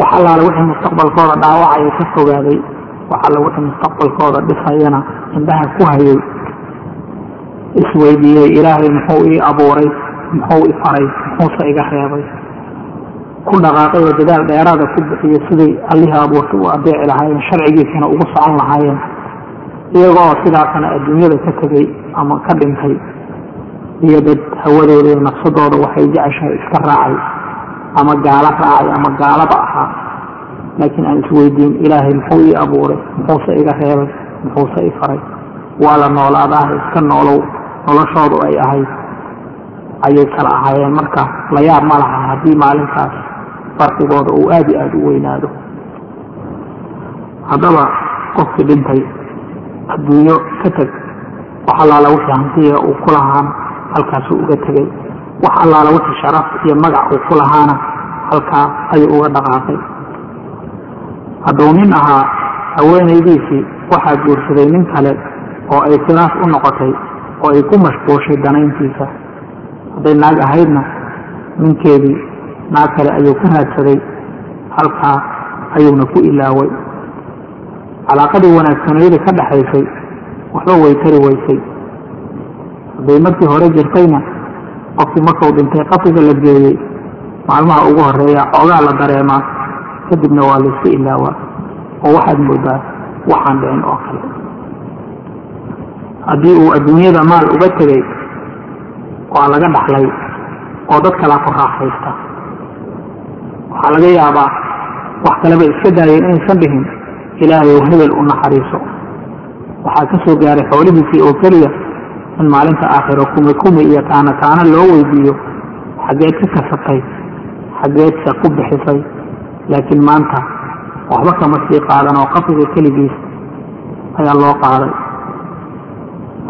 wax allaale wixii mustaqbalkooda dhaawacaya ka fogaaday. Wax alle wixii mustaqbalkooda dhisayana indhaha ku hayay. Isweydiiyey ilaahay muxuu ii abuuray muxuu i faray muxuuse iga reebay. Ku dhaqaaqay oo dadaal dheeraada ku bixiyey siday allihii abuurtay u adeeci lahaayeen sharcigiisana ugu socon lahaayeen iyagoo sidaasana adduunyada ka tegay ama ka dhintay iyo dad hawadooda iyo nafsadooda waxay jeceshahay iska raacay ama gaalo raacay ama gaalaba ahaa. Laakiin aan isweydiin ilaahay muxuu ii abuuray muxuuse iga reebay muxuuse i faray? Waa la noolaadaah iska noolow noloshoodu ay ahayd ayay kala ahaayeen. Marka la yaab ma laha haddii maalintaas farqigooda uu aada iyo aada u weynaado. Haddaba qofkii dhintay adduunyo ka teg wax allaala wixii hantiya uu ku lahaana halkaasuu uga tegay wax allaala wixii sharaf iyo magac uu ku lahaana halkaa ayuu uga dhaqaaqay. Hadduu nin ahaa haweenaydiisii waxaa guursaday nin kale oo ay firaas u noqotay oo ay ku mashquushay danayntiisa. Hadday naag ahaydna ninkeedii naag kale ayuu ka raadsaday halkaa ayuuna ku ilaaway calaaqadii wanaagsanayda ka dhaxaysay waxba way tari weysay hadday markii hore jirtayna qofkii markuu dhintay qabriga la geeyey maalmaha ugu horreeya xoogaa la dareemaa kadibna waa layska ilaawaa. Oo waxaad moodaa waxaan dhicin oo kale. Haddii uu adduunyada maal uga tegay waa laga dhaxlay oo dad kalaa ku raaxaysta. Waxaa laga yaabaa wax kaleba iska daayeen inaysan dhihin ilaahay ou hebel u naxariiso. Waxaa ka soo gaaray xoolihiisii oo keliya in maalinta aakhiro kumi kumi iyo taana taana loo weydiiyo. Xaggeed ka kasatay xaggeedse ku bixisay. Laakiin maanta waxba kama sii qaadan oo qabriga keligiis ayaa loo qaaday.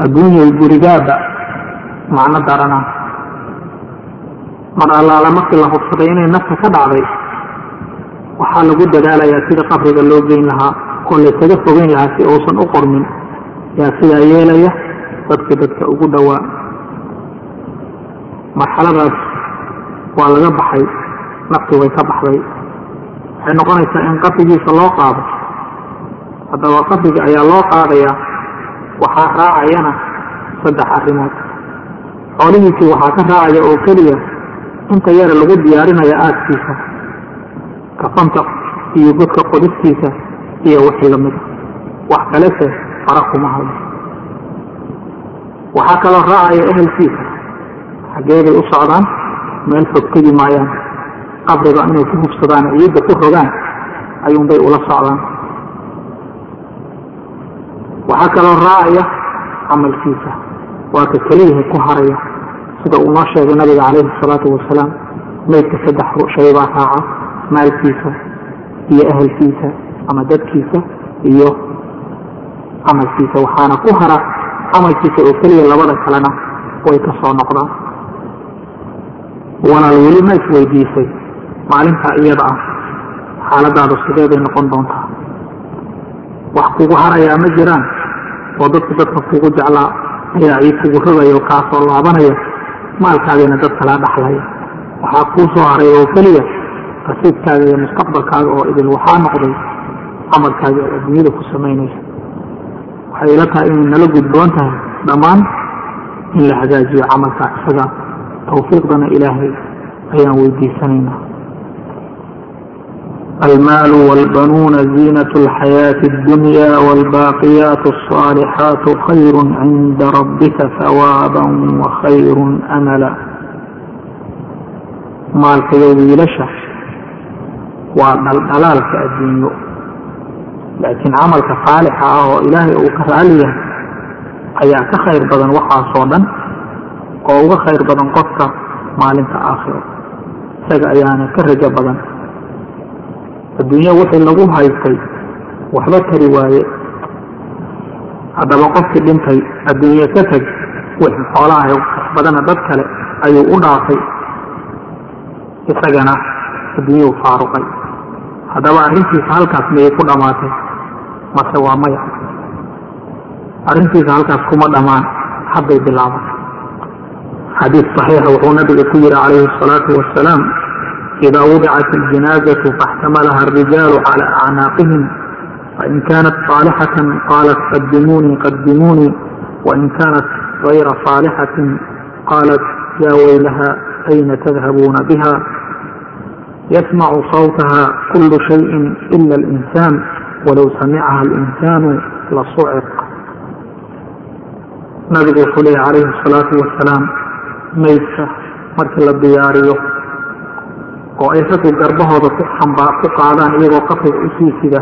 Adduunyay gurigaaba macno darana. Mar allaala markii la hubsaday inay nafta ka dhacday waxaa lagu dadaalayaa sida qabriga loo geyn lahaa oo laysaga fogeyn lahaa si uusan u qormin. Yaa sidaa yeelaya dadkii dadka ugu dhowaa marxaladaas waa laga baxay naftii way ka baxday. Waxay noqonaysaa in qabrigiisa loo qaado. Haddaba qabriga ayaa loo qaadayaa waxaa raacayana saddex arrimood. Xoolihiisii waxaa ka raacaya oo keliya inta yara lagu diyaarinaya aadkiisa kafanta iyo godka qodistiisa iyo wixii lamida wax kalese fara kuma hayo waxaa kaloo raacaya ehelkiisa. Xaggeeday u socdaan meel fog tegi maayaan qabriga inay ku hubsadaan ciidda ku rogaan ayuunbay ula socdaan. Waxaa kaloo raacaya camalkiisa. Waa ka keliyaha ku haraya. Sida uu noo sheegay nabiga calayhi salaatu wasalaam maydka saddex shay baa raaca maalkiisa iyo ehelkiisa ama dadkiisa iyo camalkiisa. Waxaana ku hara camalkiisa oo keliya labada kalena way ka soo noqdaan. Walaal weli ma isweydiisay maalintaa iyada ah. Xaaladaadu sideeday noqon doontaa? Wax kugu harayaa ma jiraan? Oo dadku dadka kugu jeclaa ayaa ciid kugu rogaya oo kaasoo laabanaya? Maalkaagana dad kalaa dhaxlaya. Waxaa kuu soo haray oo keliya rasiibkaaga iyo mustaqbalkaaga oo idil waxaa noqday camalkaaga ee adduunyada ku samaynaysa. Waxay ila tahay inay nala gudboon tahay dhammaan in la hagaajiyo camalka isaga tawfiiqdana ilaahay ayaan weydiisanaynaa. Almaalu wاlbanuuna ziinaة اlxayaaةi اdunya wاlbaaqiyaat الصaalixaat khayr cinda rabbika hawaaba wakhayr amala. Maalka iyo wiilasha waa dhaldhalaalka adduunyo. Laakiin camalka saalixa ah oo ilaahay uu ka raali yahay ayaa ka khayr badan waxaasoo dhan oo uga khayr badan qofka maalinta aakhiro isaga ayaana ka rajo badan. Adduunyo wixii lagu haystay waxba tari waaye. Haddaba qofkii dhintay adduunye ka teg wixii xoolaha badana dad kale ayuu u dhaafay. Isagana adduunyuu faaruqay haddaba arrintiisa halkaas miyay ku dhammaatay mase waa maya arrintiisa halkaas kuma dhammaan hadday bilaabatay xadiis saxiixa wuxuu nabiga ku yihi calayhi asalaatu wassalaam idaa wudicat aljinaazatu faاxtamalaha alrijaalu cala acnaaqihim fain kaanat صaalixatan qaalat qadimuunii qadimuunii wain kaanat gayra صaalixatin qaalat yaa weylaha ayna tadhabuuna biha yasmacu sawtaha kulu shayin ila alinsaan walow samicaha alinsaanu lasuciq nabigu wuxuu leeyahy calayhi asalaatu wasalaam maydka markii la diyaariyo oo ay raggu garbahooda ku xambaa ku qaadaan iyagoo qafiga u sii sida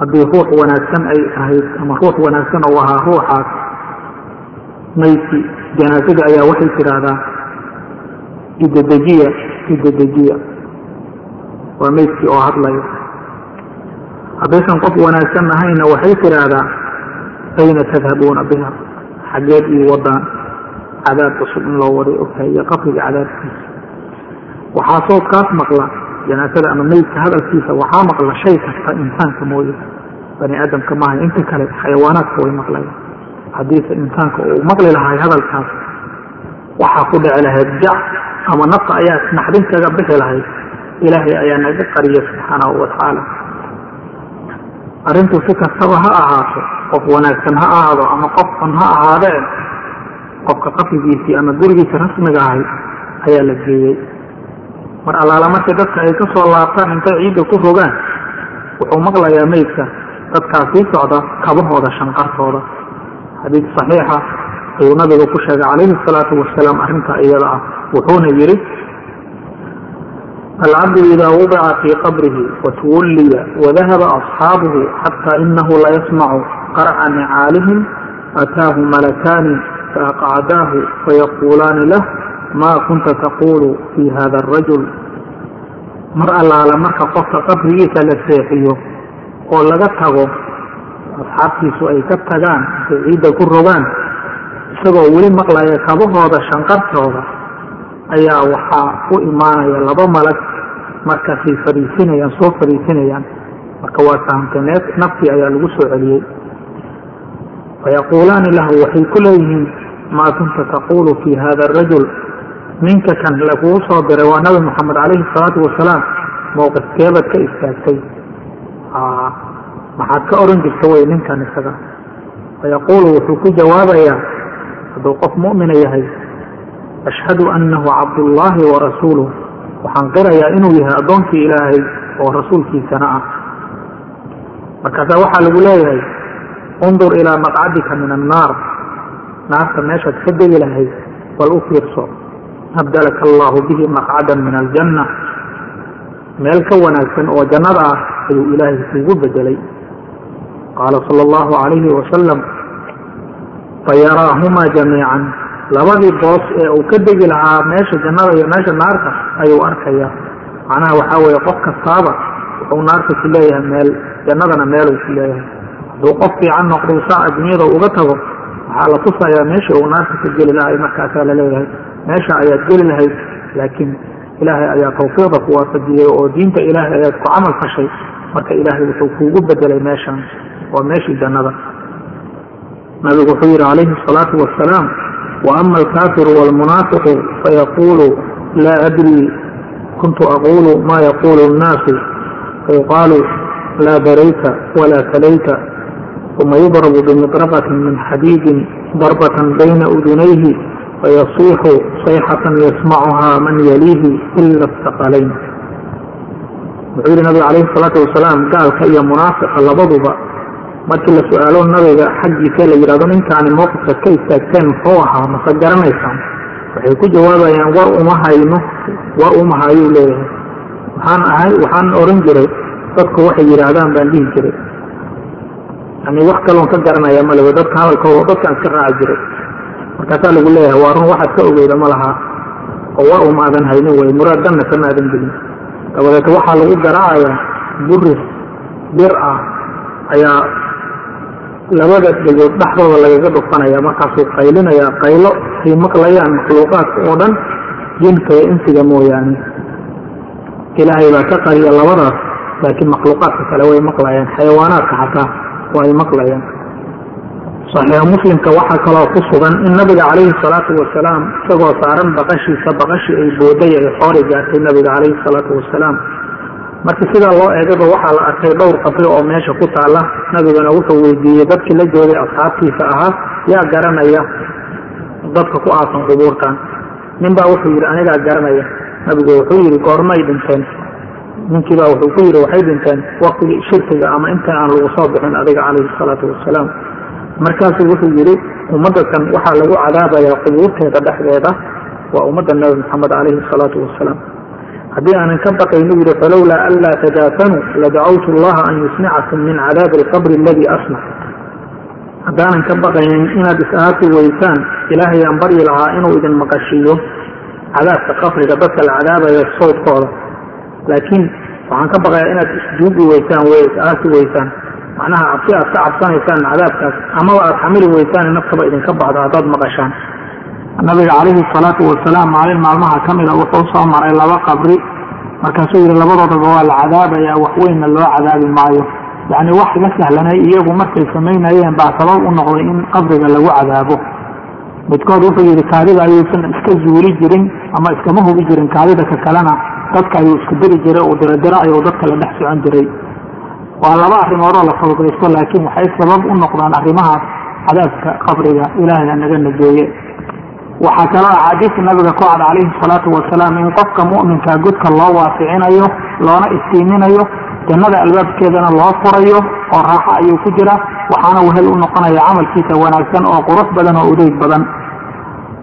haddii ruux wanaagsan ay ahayd ama ruux wanaagsan ou ahaa ruuxaas maydkii janaasada ayaa waxay tidhaahdaa idadejiya idadejiya waa maydkii oo hadlayo haddaysan qof wanaagsan ahayna waxay tidhaahdaa ayna tadhabuuna biha? Xaggeed ii wadaan cadaab cusub in loo waday ogtahay iyo qabriga cadaabkiisa. Waxaa soodkaas maqla janaasada ama meydka hadalkiisa waxaa maqla shay kasta insaanka mooye. Bani aadamka maaha inta kale xayawaanaadka way maqlayan haddiise insaanka uu maqli lahay hadalkaas waxaa ku dhici lahayd jac ama nafta ayaa naxdin kaga bixi lahayd ilaahay ayaa naga qariya subxaanahu watacaala arrintu si kastaba ha ahaato qof wanaagsan ha ahaado ama qof xun ha ahaadee qofka qafigiisii ama gurigiisa rasmiga ahay ayaa la geeyey. Mar allaala markay dadka ay ka soo laabtaan intay ciidda ku rogaan wuxuu maqlayaa meydka dadkaa sii socda kabahooda shanqartooda. Xadiis saxiixa ayuu nabigu ku sheegay calayhi salaatu wasalaam arrintaa iyada ah wuxuuna yidhi alcabdu idaa wudica fii qabrihi watuwulliya wadahaba asxaabuhu xataa inahu layasmacu qarca nicaalihim ataahu malakaani faaqcadaahu fayaquulaani lah ma kunta taqulu fi hada arajul mar allaala marka qofka qabrigiisa la seexiyo oo laga tago asxaabtiisu ay ka tagaan intay ciidda ku rogaan isagoo weli maqlaya kabahooda shanqartooda ayaa waxaa u imaanaya laba malag markaasay fariisinayaan soo fariisinayaan. Marka waa fahamtay neef naftii ayaa lagu soo celiyey. Fayaquulaani lahu waxay ku leeyihiin maa kunta taqulu fi hada arajul ninka kan laguu soo diray waa nabi moxamed calayhi salaatu wasalaam mowqifkeebaad ka istaagtay. Maxaad ka oran jirta wey ninkan isaga. Fayaquulu wuxuu ku jawaabayaa hadduu qof mu'mina yahay ashhadu annahu cabdullaahi wa rasuuluh waxaan qirayaa inuu yahay addoonkii ilaahay oo rasuulkiisana ah markaasaa waxaa lagu leeyahay undur ilaa maqcadika min annaar naarta meeshaad ka degi lahayd bal u fiirso abdalaka allahu bihi maqcadan min aljanna meel ka wanaagsan oo jannada ah ayuu ilaahay kuugu bedelay qaala sala allahu calayhi wasalam fayaraahumaa jamiican labadii boos ee uu ka degi lahaa meesha jannada iyo meesha naarta ayuu arkayaa. Macnaha waxaa weeye qof kastaaba wuxuu naarta ku leeyahay meel jannadana meeluu ku leeyahay. Hadduu qof fiican noqdo saa adduunyada uga tago waxaa la tusayaa meesha uu naarta ka geli lahay markaasaa la leeyahay meesha ayaad geli lahayd laakiin ilaahay ayaa tawfiiqda ku waafajiyey oo diinta ilaahay ayaad ku camal fashay. Marka ilaahay wuxuu kuugu bedelay meeshan waa meeshii jannada. Nabigu wuxuu yihi calayhi asalaatu wasalaam وأما الكافر والمنافق فيقول لا أدري كنت أقول ما يقول الناس فيقال لا بريت ولا تليت ثم يضرب بمطرقة من حديد ضربة بين أذنيه فيصيح صيحة يسمعها من يليه إلا الثقلين وحيد النبي عليه الصلاة والسلام قال كي منافق لبضب markii la su'aalo nabiga xaggiisa la yidhahdo ninkaani mowqifka ka istaagteen muxuu ahaa mase garanaysaan? Waxay ku jawaabayaan war uma hayno war uma hayuu leeyahay. Waxaan ahay waxaan oran jiray dadku waxay yidhaahdaan baan dhihi jiray. Yani wax kaloon ka garanaya maleba dadka hadalkooda dadkaan iska raaci jiray. Markaasaa lagu leeyahay waa run waxaad ka ogeyda ma laha. Oo war umaadan haynin wey muraad danna kama aadan gelin dabadeed waxaa lagu garaacayaa buris bir ah ayaa labada dhegood dhexdooda lagaga dhufanaya markaasuu qaylinayaa qaylo ay maqlayaan makhluuqaadka oo dhan jinka iyo insiga mooyaane. Ilaahay baa ka qariya labadaas laakiin makhluuqaadka kale way maqlayaan xayawaanaadka xataa waa ay maqlayaan. Saxiix muslimka waxaa kaloo ku sugan in nabiga calayhi salaatu wasalaam isagoo saaran baqashiisa baqashii ay booday ay xoori gaartay nabiga calayhi salaatu wasalaam markii sidaa loo eegaba waxaa la arkay dhowr qabri oo meesha ku taala nabigana wuxuu weydiiyey dadkii la joogay asxaabtiisa ahaa yaa garanaya dadka ku aasan qubuurtan nin baa wuxuu yidhi anigaa garanaya. Nabigu wuxuu yidhi goormay dhinteen. Ninkiibaa wuxuu ku yidhi waxay dhinteen waktigii shirkiga ama inta aan lagu soo bixin adiga calayhi salaatu wasalaam. Markaasuu wuxuu yidhi ummaddakan waxaa lagu cadaabayaa qubuurteeda dhexdeeda waa ummadda nabi maxamed calayhi salaatu wasalaam haddii aanan ka baqaynu yidhi falowlaa anlaa tadaafanuu ladacawtu allaha an yusmicakum min cadaabi alqabri aladii asmac haddaanan ka baqaynin inaad is-aati weysaan ilaahay aan baryi lahaa inuu idin maqashiiyo cadaabka qabriga dadka la cadaabaya sawdkooda. Laakiin waxaan ka baqayaa inaad isjuubi weysaan wey is-aati weysaan macnaha cabsi aad ka cabsanaysaan cadaabkaas amaba aad xamili weysaan naftaba idinka baxdo haddaad maqashaan nabiga calayhi salaatu wasalaam maalin maalmaha ka mida wuxuu soo maray laba qabri. Markaasuu yidhi labadoodaba waa la cadaabayaa waxweynna loo cadaabi maayo. Yacni wax la sahlanay iyagu markay samaynayeen baa sabab u noqday in qabriga lagu cadaabo. Midkood wuxuu yidhi kaadida ayuusan iska zuuli jirin ama iskama hubi jirin kaadida ka kalena dadka ayuu isku diri jiray oo diradiro ayuu dadka la dhex socon jiray. Waa laba arrimoodoo la fawdaysto laakiin waxay sabab u noqdaan arrimahaas cadaabka qabriga ilaahay naga nageeye waxaa kaloo axaadiista nabiga ku cad calayhi salaatu wasalaam in qofka mu'minka godka loo waasicinayo loona istiiminayo jannada albaabkeedana loo furayo oo raaxo ayuu ku jira waxaana wehel u noqonaya camalkiisa wanaagsan oo qurux badan oo udeyg badan.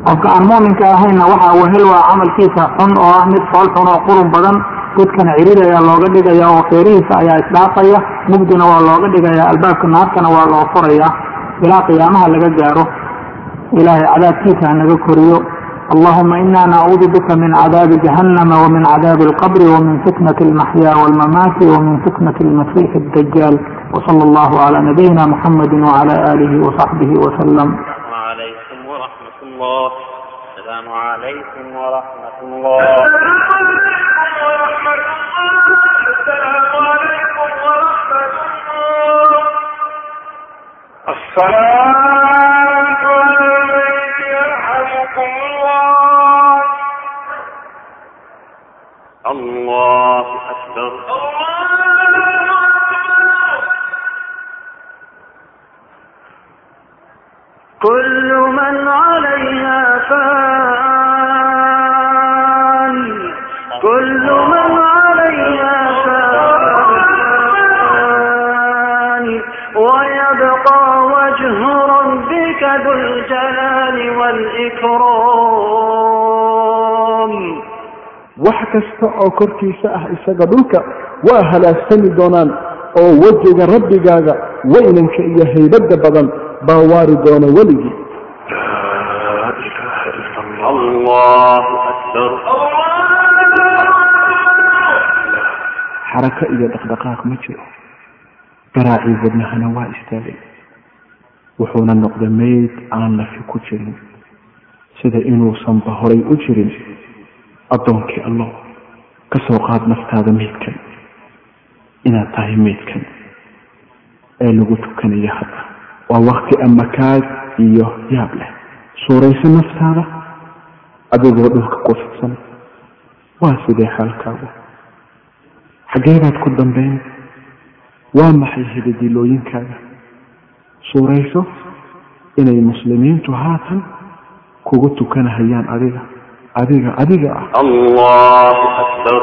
Qofka aan mu'minka ahayna waxaa wehel waa camalkiisa xun oo ah mid fool xun oo qurun badan. Godkana cirid ayaa looga dhigaya oo feerihiisa ayaa isdhaafaya mugdina waa looga dhigaya albaabka naartana waa loo furaya ilaa qiyaamaha laga gaaro ilaahay cadaabkiisa hanaga koriyo. Allahuma ina nacuudu bika min cadaabi jahanama wamin cadaabi alqabri wamin fitnati almaxyaa walmamaati wamin fitnati almasiixi addajaal wsala allahu calaa nabiyina muxamadi wacala aalihi wasaxbihi wasalam الصلاة الله أكبر كل من عليها فان كل من عليها فان ويبقى وجه ربك ذو الجلال والإكرام wax kasta oo korkiisa ah isaga dhulka waa halaagsami doonaan oo wejiga rabbigaaga weynanka iyo haybadda badan baa waari doona weligii الله أكبر xarako iyo dhaqdhaqaaq ma jiro garaacii wadnahana waa istaagay wuxuuna noqday meyd aan lafi ku jirin sida inuusanba horay u jirin addoonkii allow ka soo qaad naftaada meydkan inaad tahay meydkan ee lagu tukanayo hadda. Waa wakti amakaag iyo yaab leh. Suurayso naftaada adigoo dhulka ku fidsan. Waa sidee xaalkaagu? Xageebaad ku dambeyn waa maxay hidadilooyinkaaga suurayso inay muslimiintu haatan kugu tukanahayaan adiga adiga adiga ah الله أكبر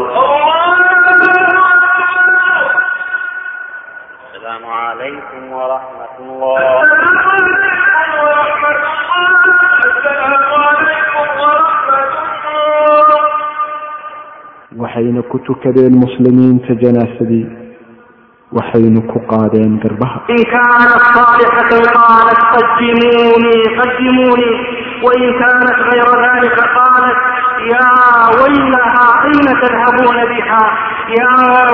السلام عليكم ورحمة الله waxayna ku tukadeen muslimiinta janaasadii waxayna ku qaadeen garbaha إن كانت صالحة قالت قدموني قدموني وإن كانت غير ذلك قالت يا ويلها أين تذهبون بها يا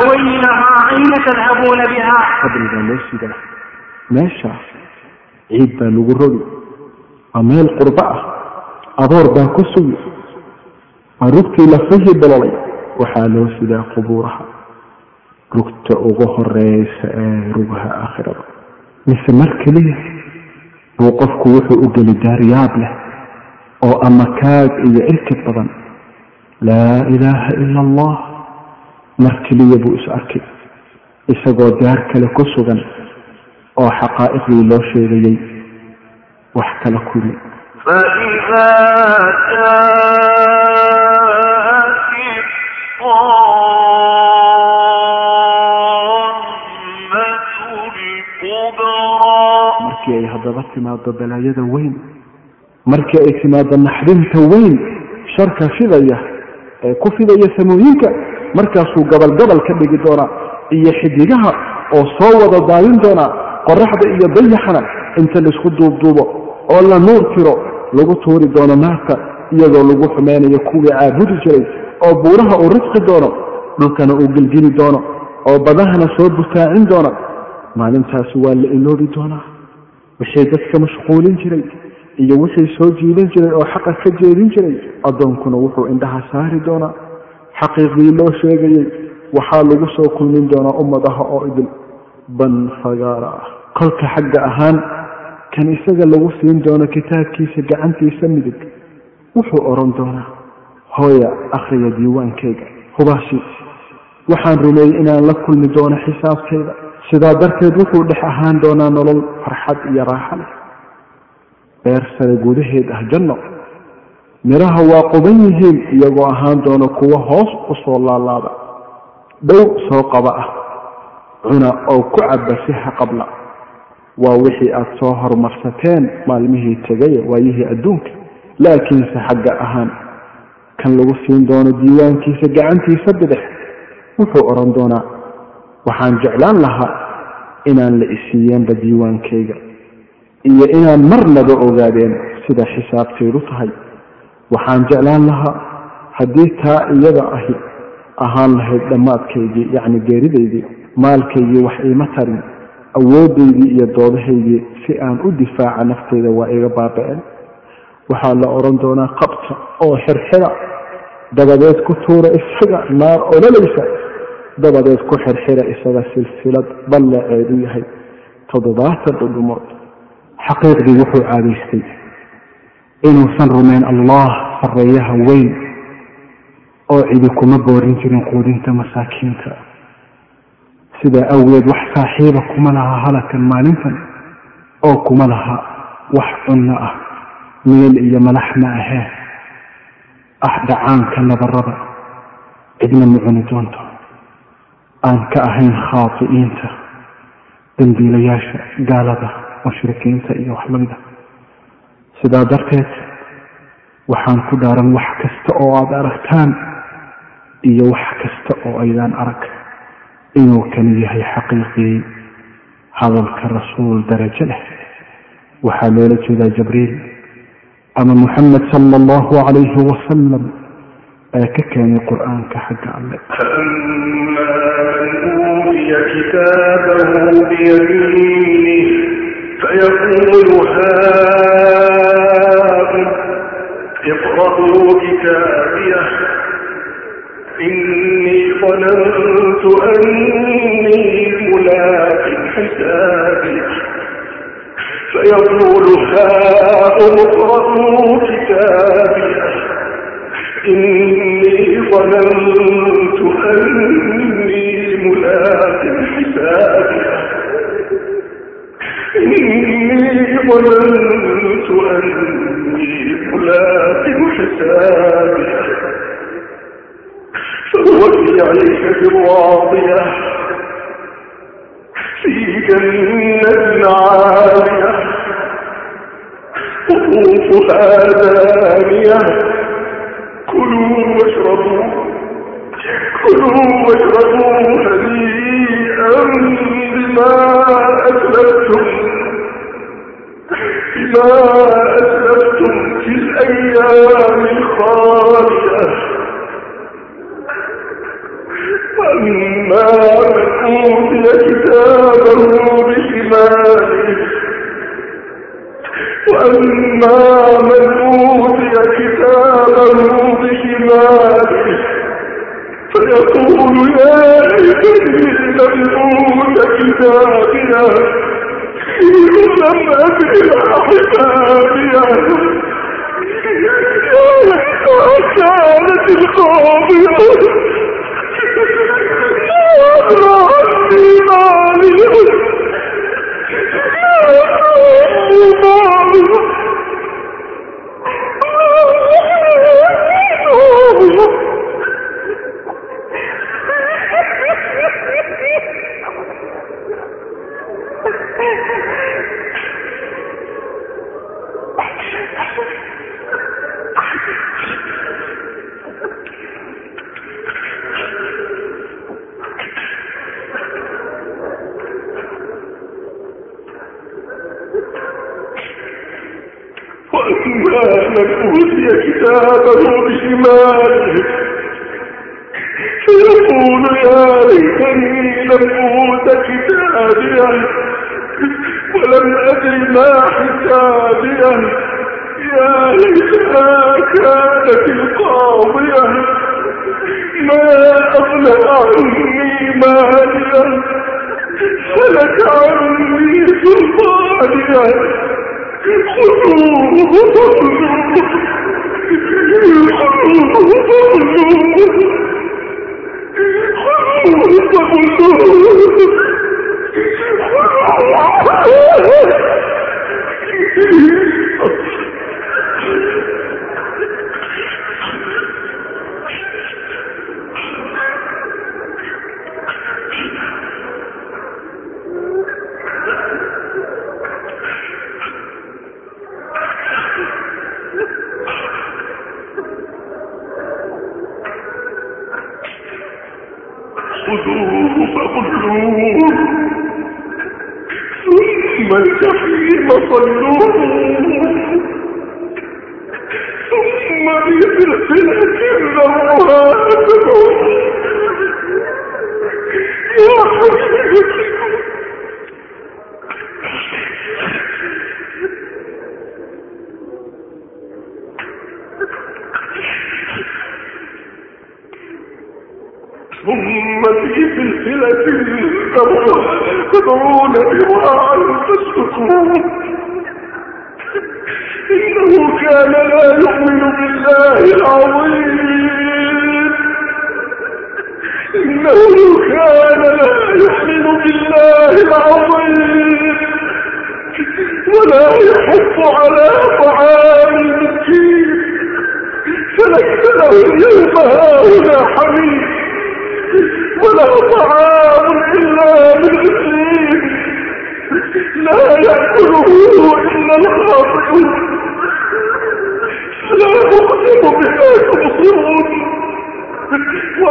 ويلها أين تذهبون بها قبل ما ماشي ده ماشي عيد بقى لغربي ومال قربة أبور بقى كسوي أردت لفه بلالي وحالو سدا قبورها rugta ugu horeysa ee rugaha aakhirada mise mar keliya buu qofku wuxuu u geli daaryaab leh oo ama kaag iyo irkid badan laa ilaaha ila allah mar keliya buu is arkay isagoo daar kale ku sugan oo xaqaa'iqdii loo sheegayay wax kala kuli فإذا جاءت الطامة الكبرى markii ay haddaba timaado balaayada weyn markii ay timaado naxdinta weyn sharka fidaya ee ku fidaya samooyinka markaasuu gabal gabal ka dhigi doonaa iyo xidigaha oo soo wada daadin doonaa qoraxda iyo dayaxana inta la isku duubduubo oo la nuur tiro lagu tuuri doono naarta iyadoo lagu xumeynayo kuwii caabudi jiray oo buuraha uu risqi doono dhulkana uu gelgeli doono oo badahana soo butaacin doona. Maalintaasi waa la iloobi doonaa. Wixii dadka mashquulin jiray iyo wixii soo jiidan jiray oo xaqa ka jeedin jiray addoonkuna wuxuu indhaha saari doonaa. Xaqiiqdii loo sheegayey waxaa lagu soo kulmin doonaa ummadaha oo idil. Ban fagaara ah kolka xagga ahaan kan isaga lagu siin doono kitaabkiisa gacantiisa midig wuxuu odhan doonaa hooya akhriya diiwaankayga hubaashi waxaan rumeeyey inaan la kulmi doono xisaabtayda. Sidaa darteed wuxuu dhex ahaan doonaa nolol farxad iyo raaxa leh beer sare gudaheed ah janno. Midhaha waa quban yihiin iyagoo ahaan doona kuwo hoos u soo laalaada. Dhow soo qaba ah. Cuna oo ku caba si haqabla waa wixii aad soo horumarsateen maalmihii tegaya waayihii adduunka. Laakiinse xagga ahaan kan lagu siin doono diiwaankiisa gacantiisa bidix wuxuu odhan doonaa waxaan jeclaan lahaa inaan la isiiyeenba diiwaankayga iyo inaan marnaba ogaadeen sida xisaabtaydu tahay. Waxaan jeclaan lahaa haddii taa iyada ahi ahaan lahayd dhammaadkaygii yacni geeridaydii maalkaygii wax iima tarin awoodaydii iyo doodahaygii si aan u difaaca nafteyda waa iga baaba'een. Waxaa la odhan doonaa qabta oo xirxira dabadeed ku tuura isaga naar ololaysa dabadeed ku xirxira isaga silsilad ballaceedu yahay. Toddobaatan dhudhumood xaqiiqdii wuxuu caadaystay inuusan rumayn allah sarreeyaha weyn oo cidi kuma boorin jirin quudinta masaakiinta. Sidaa awgeed wax saaxiiba kuma laha halakan maalintan oo kuma laha wax cunno ah meel iyo malax ma ahee. Ah dhacaanka nabarada cidna ma cuni doonto. Aan ka ahayn khaati'iinta dambiilayaasha gaalada mushrikiinta iyo wax lamida sidaa darteed waxaan ku dhaaran wax kasta oo aada aragtaan iyo wax kasta oo aydaan arag inuu kani yahay xaqiiqii hadalka rasuul darajo leh waxaa loola jeedaa jibriil ama muxamed sala allahu calayhi wasalam ee ka keenay qur-aanka xagga alle فأما من أوتي كتابه بيمينه فيقول الوهائم اقرأوا كتابيه إني ظننت أني ملاك حسابي فيقول هاؤم اقرأوا كتابيه إني ظننت أني ملاك حسابي إني ظننت أني ملاق حسابي فوفي عليك بالراضية في جنة عالية دانية كلوا واشربوا كلوا واشربوا هنيئا بما أسلفتم بما في الأيام الخالية أما وأما من أوتي كتابه بشماله فيقول يا ليتني ملموت كتابيا لم أبلغ حبابيا كانت القاضية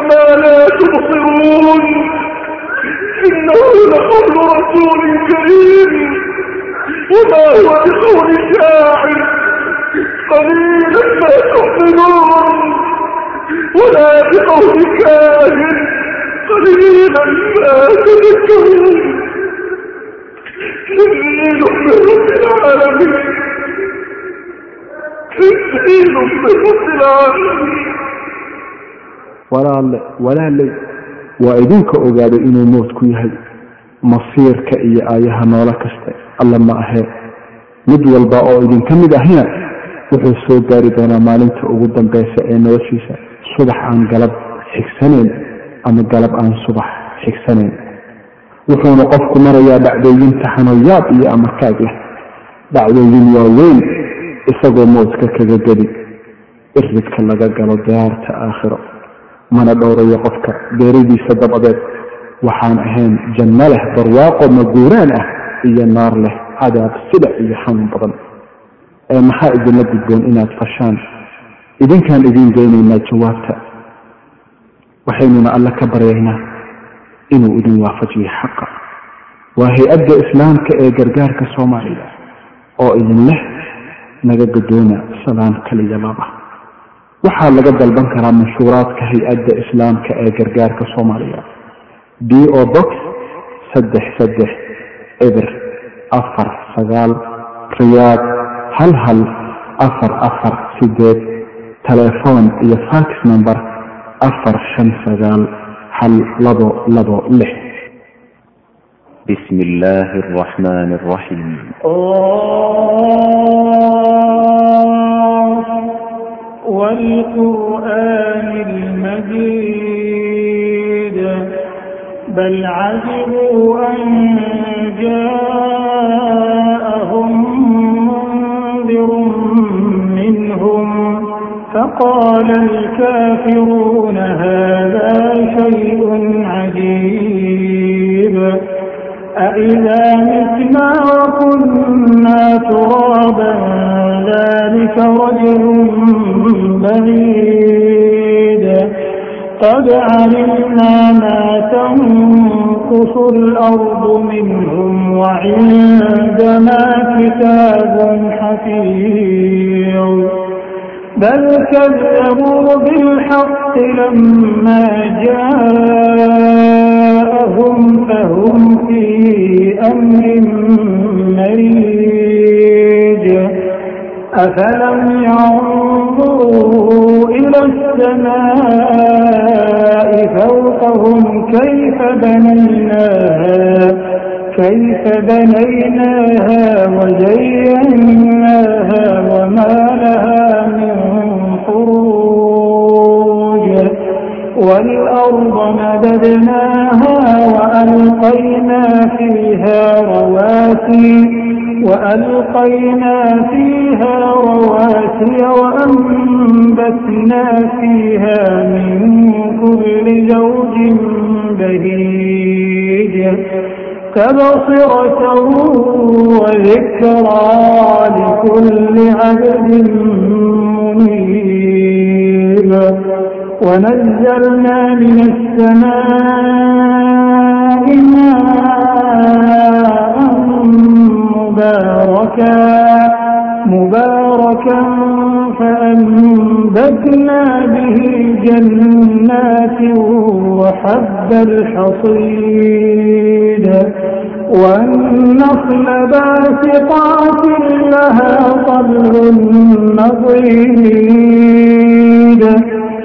ما لا تبصرون إنه لقول رسول كريم وما هو بقول شاعر قليلا ما تؤمنون ولا بقول كاهن قليلا ما تذكرون تنزيل من رب العالمين تنزيل من رب العالمين walaalle walaaley waa idinka ogaaday inuu moodku yahay masiirka iyo aayaha noolo kaste alla ma ahee mid walba oo idinka mid ahina wuxuu soo gaari doonaa maalinta ugu dambeysa ee noloshiisa. Subax aan galab xigsanayn ama galab aan subax xigsanayn? Wuxuuna qofku marayaa dhacdooyin taxanoyaab iyo amarkaag leh. Dhacdooyin waaweyn isagoo mowdka kaga geli. Iridka laga galo daarta aakhiro mana dhowrayo qofka beeridiisa dabadeed. Waxaan ahayn janno leh barwaaqo maguuraan ah iyo naar leh cadaab sidac iyo xanuun badan. Ee maxaa idinla gudboon inaad fashaan? Idinkaan idin geynaynaa jawaabta. Waxaynuna alle ka baryaynaa inuu idin waafajiyo xaqa. Waa hay'adda islaamka ee gargaarka soomaaliya oo idin leh naga gadoona salaan kaliya laba waxaa laga dalban karaa manshuuraadka hay-adda islaamka ee gargaarka soomaaliya d o box saddex saddex eber afar sagaal riyaad hal hal afar afar sideed telefoon iyo fax number afar shan sagaal hal labo labo lix بسم الله الرحمن الرحيم الله والقرآن المجيد بل عجبوا أن جاءهم منذر منهم فقال الكافرون هذا شيء عجيب أإذا متنا وكنا ترابا ذلك رجل بعيد قد علمنا ما تنقص الأرض منهم وعندنا كتاب حفيظ بل كذبوا بالحق لما جاءهم فهم في أمر مريج أفلم يعلمون إلى السماء فوقهم كيف بنيناها كيف بنيناها وزيناها والأرض مددناها وألقينا فيها رواسي وألقينا فيها رواسي وأنبتنا فيها من كل زوج بهيج تبصرة وذكرى لكل عبد منيب ونزلنا من السماء ماء مباركا مباركا فأنبتنا به جنات وحب الحصيد والنخل باسقات لها طل نضيد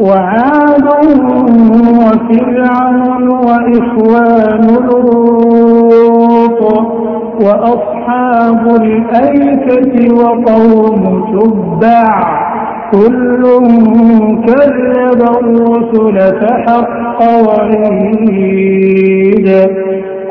وعاد وفرعون وإخوان لوط وأصحاب الأيكة وقوم تبع كل كذب الرسل فحق وعيد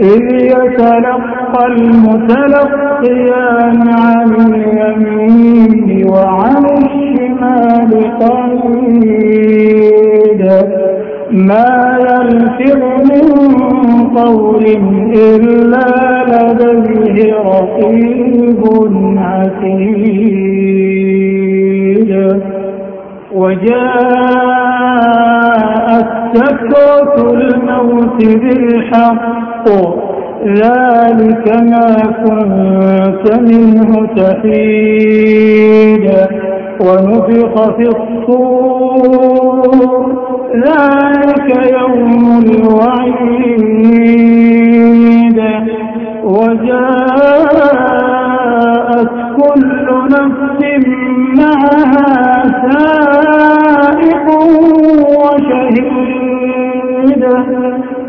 إذ يتلقى المتلقيان عن اليمين وعن الشمال قيد ما يلفظ من قول إلا لديه رقيب عتيد وجاءت سكرة الموت بالحق الحق ذلك ما كنت منه تحيد ونفخ في الصور ذلك يوم الوعيد وجاءت كل نفس معها سائر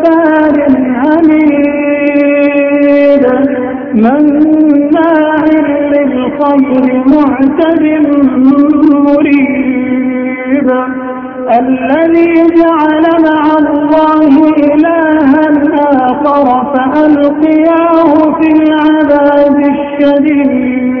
جبار عنيد مناع للخير معتد مريب الذي جعل مع الله إلها آخر فألقياه في العذاب الشديد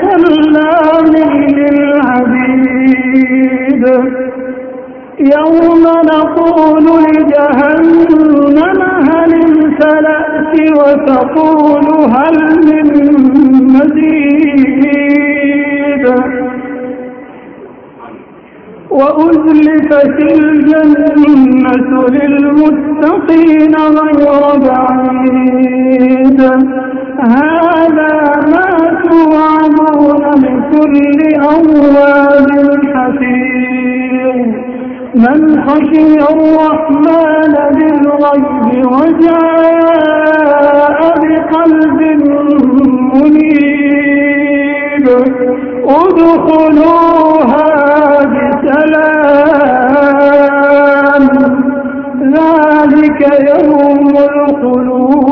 حلام للعبيد يوم نقول لجهنم هل امتلأت وتقول هل من مزيد وأزلفت الجنة للمتقين غير بعيد أواب حفيظ من خشي الرحمن بالغيب وجاء بقلب منيب ادخلوها بسلام ذلك يوم الخلود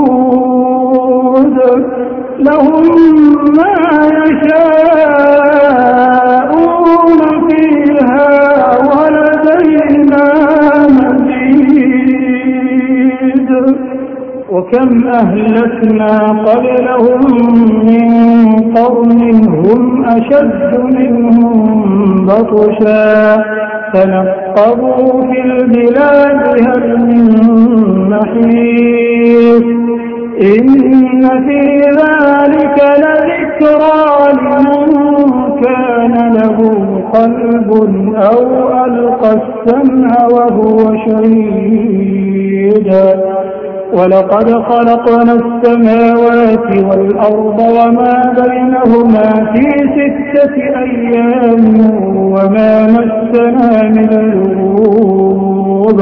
لهم ما يشاءون وكم أهلكنا قبلهم من قرن هم أشد منهم بطشا فنقبوا في البلاد هل من محيط إن في ذلك لذكرى لمن كان له قلب أو ألقى السمع وهو شهيد ولقد خلقنا السماوات والأرض وما بينهما في ستة أيام وما مسنا من لغوب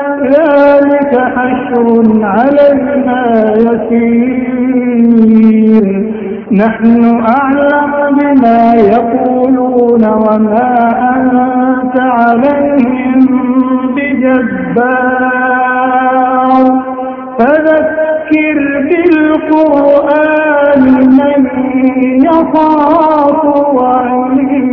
ذلك حشر علينا يسير نحن أعلم بما يقولون وما أنت عليهم بجبار فذكر بالقرآن من يخاف وعيد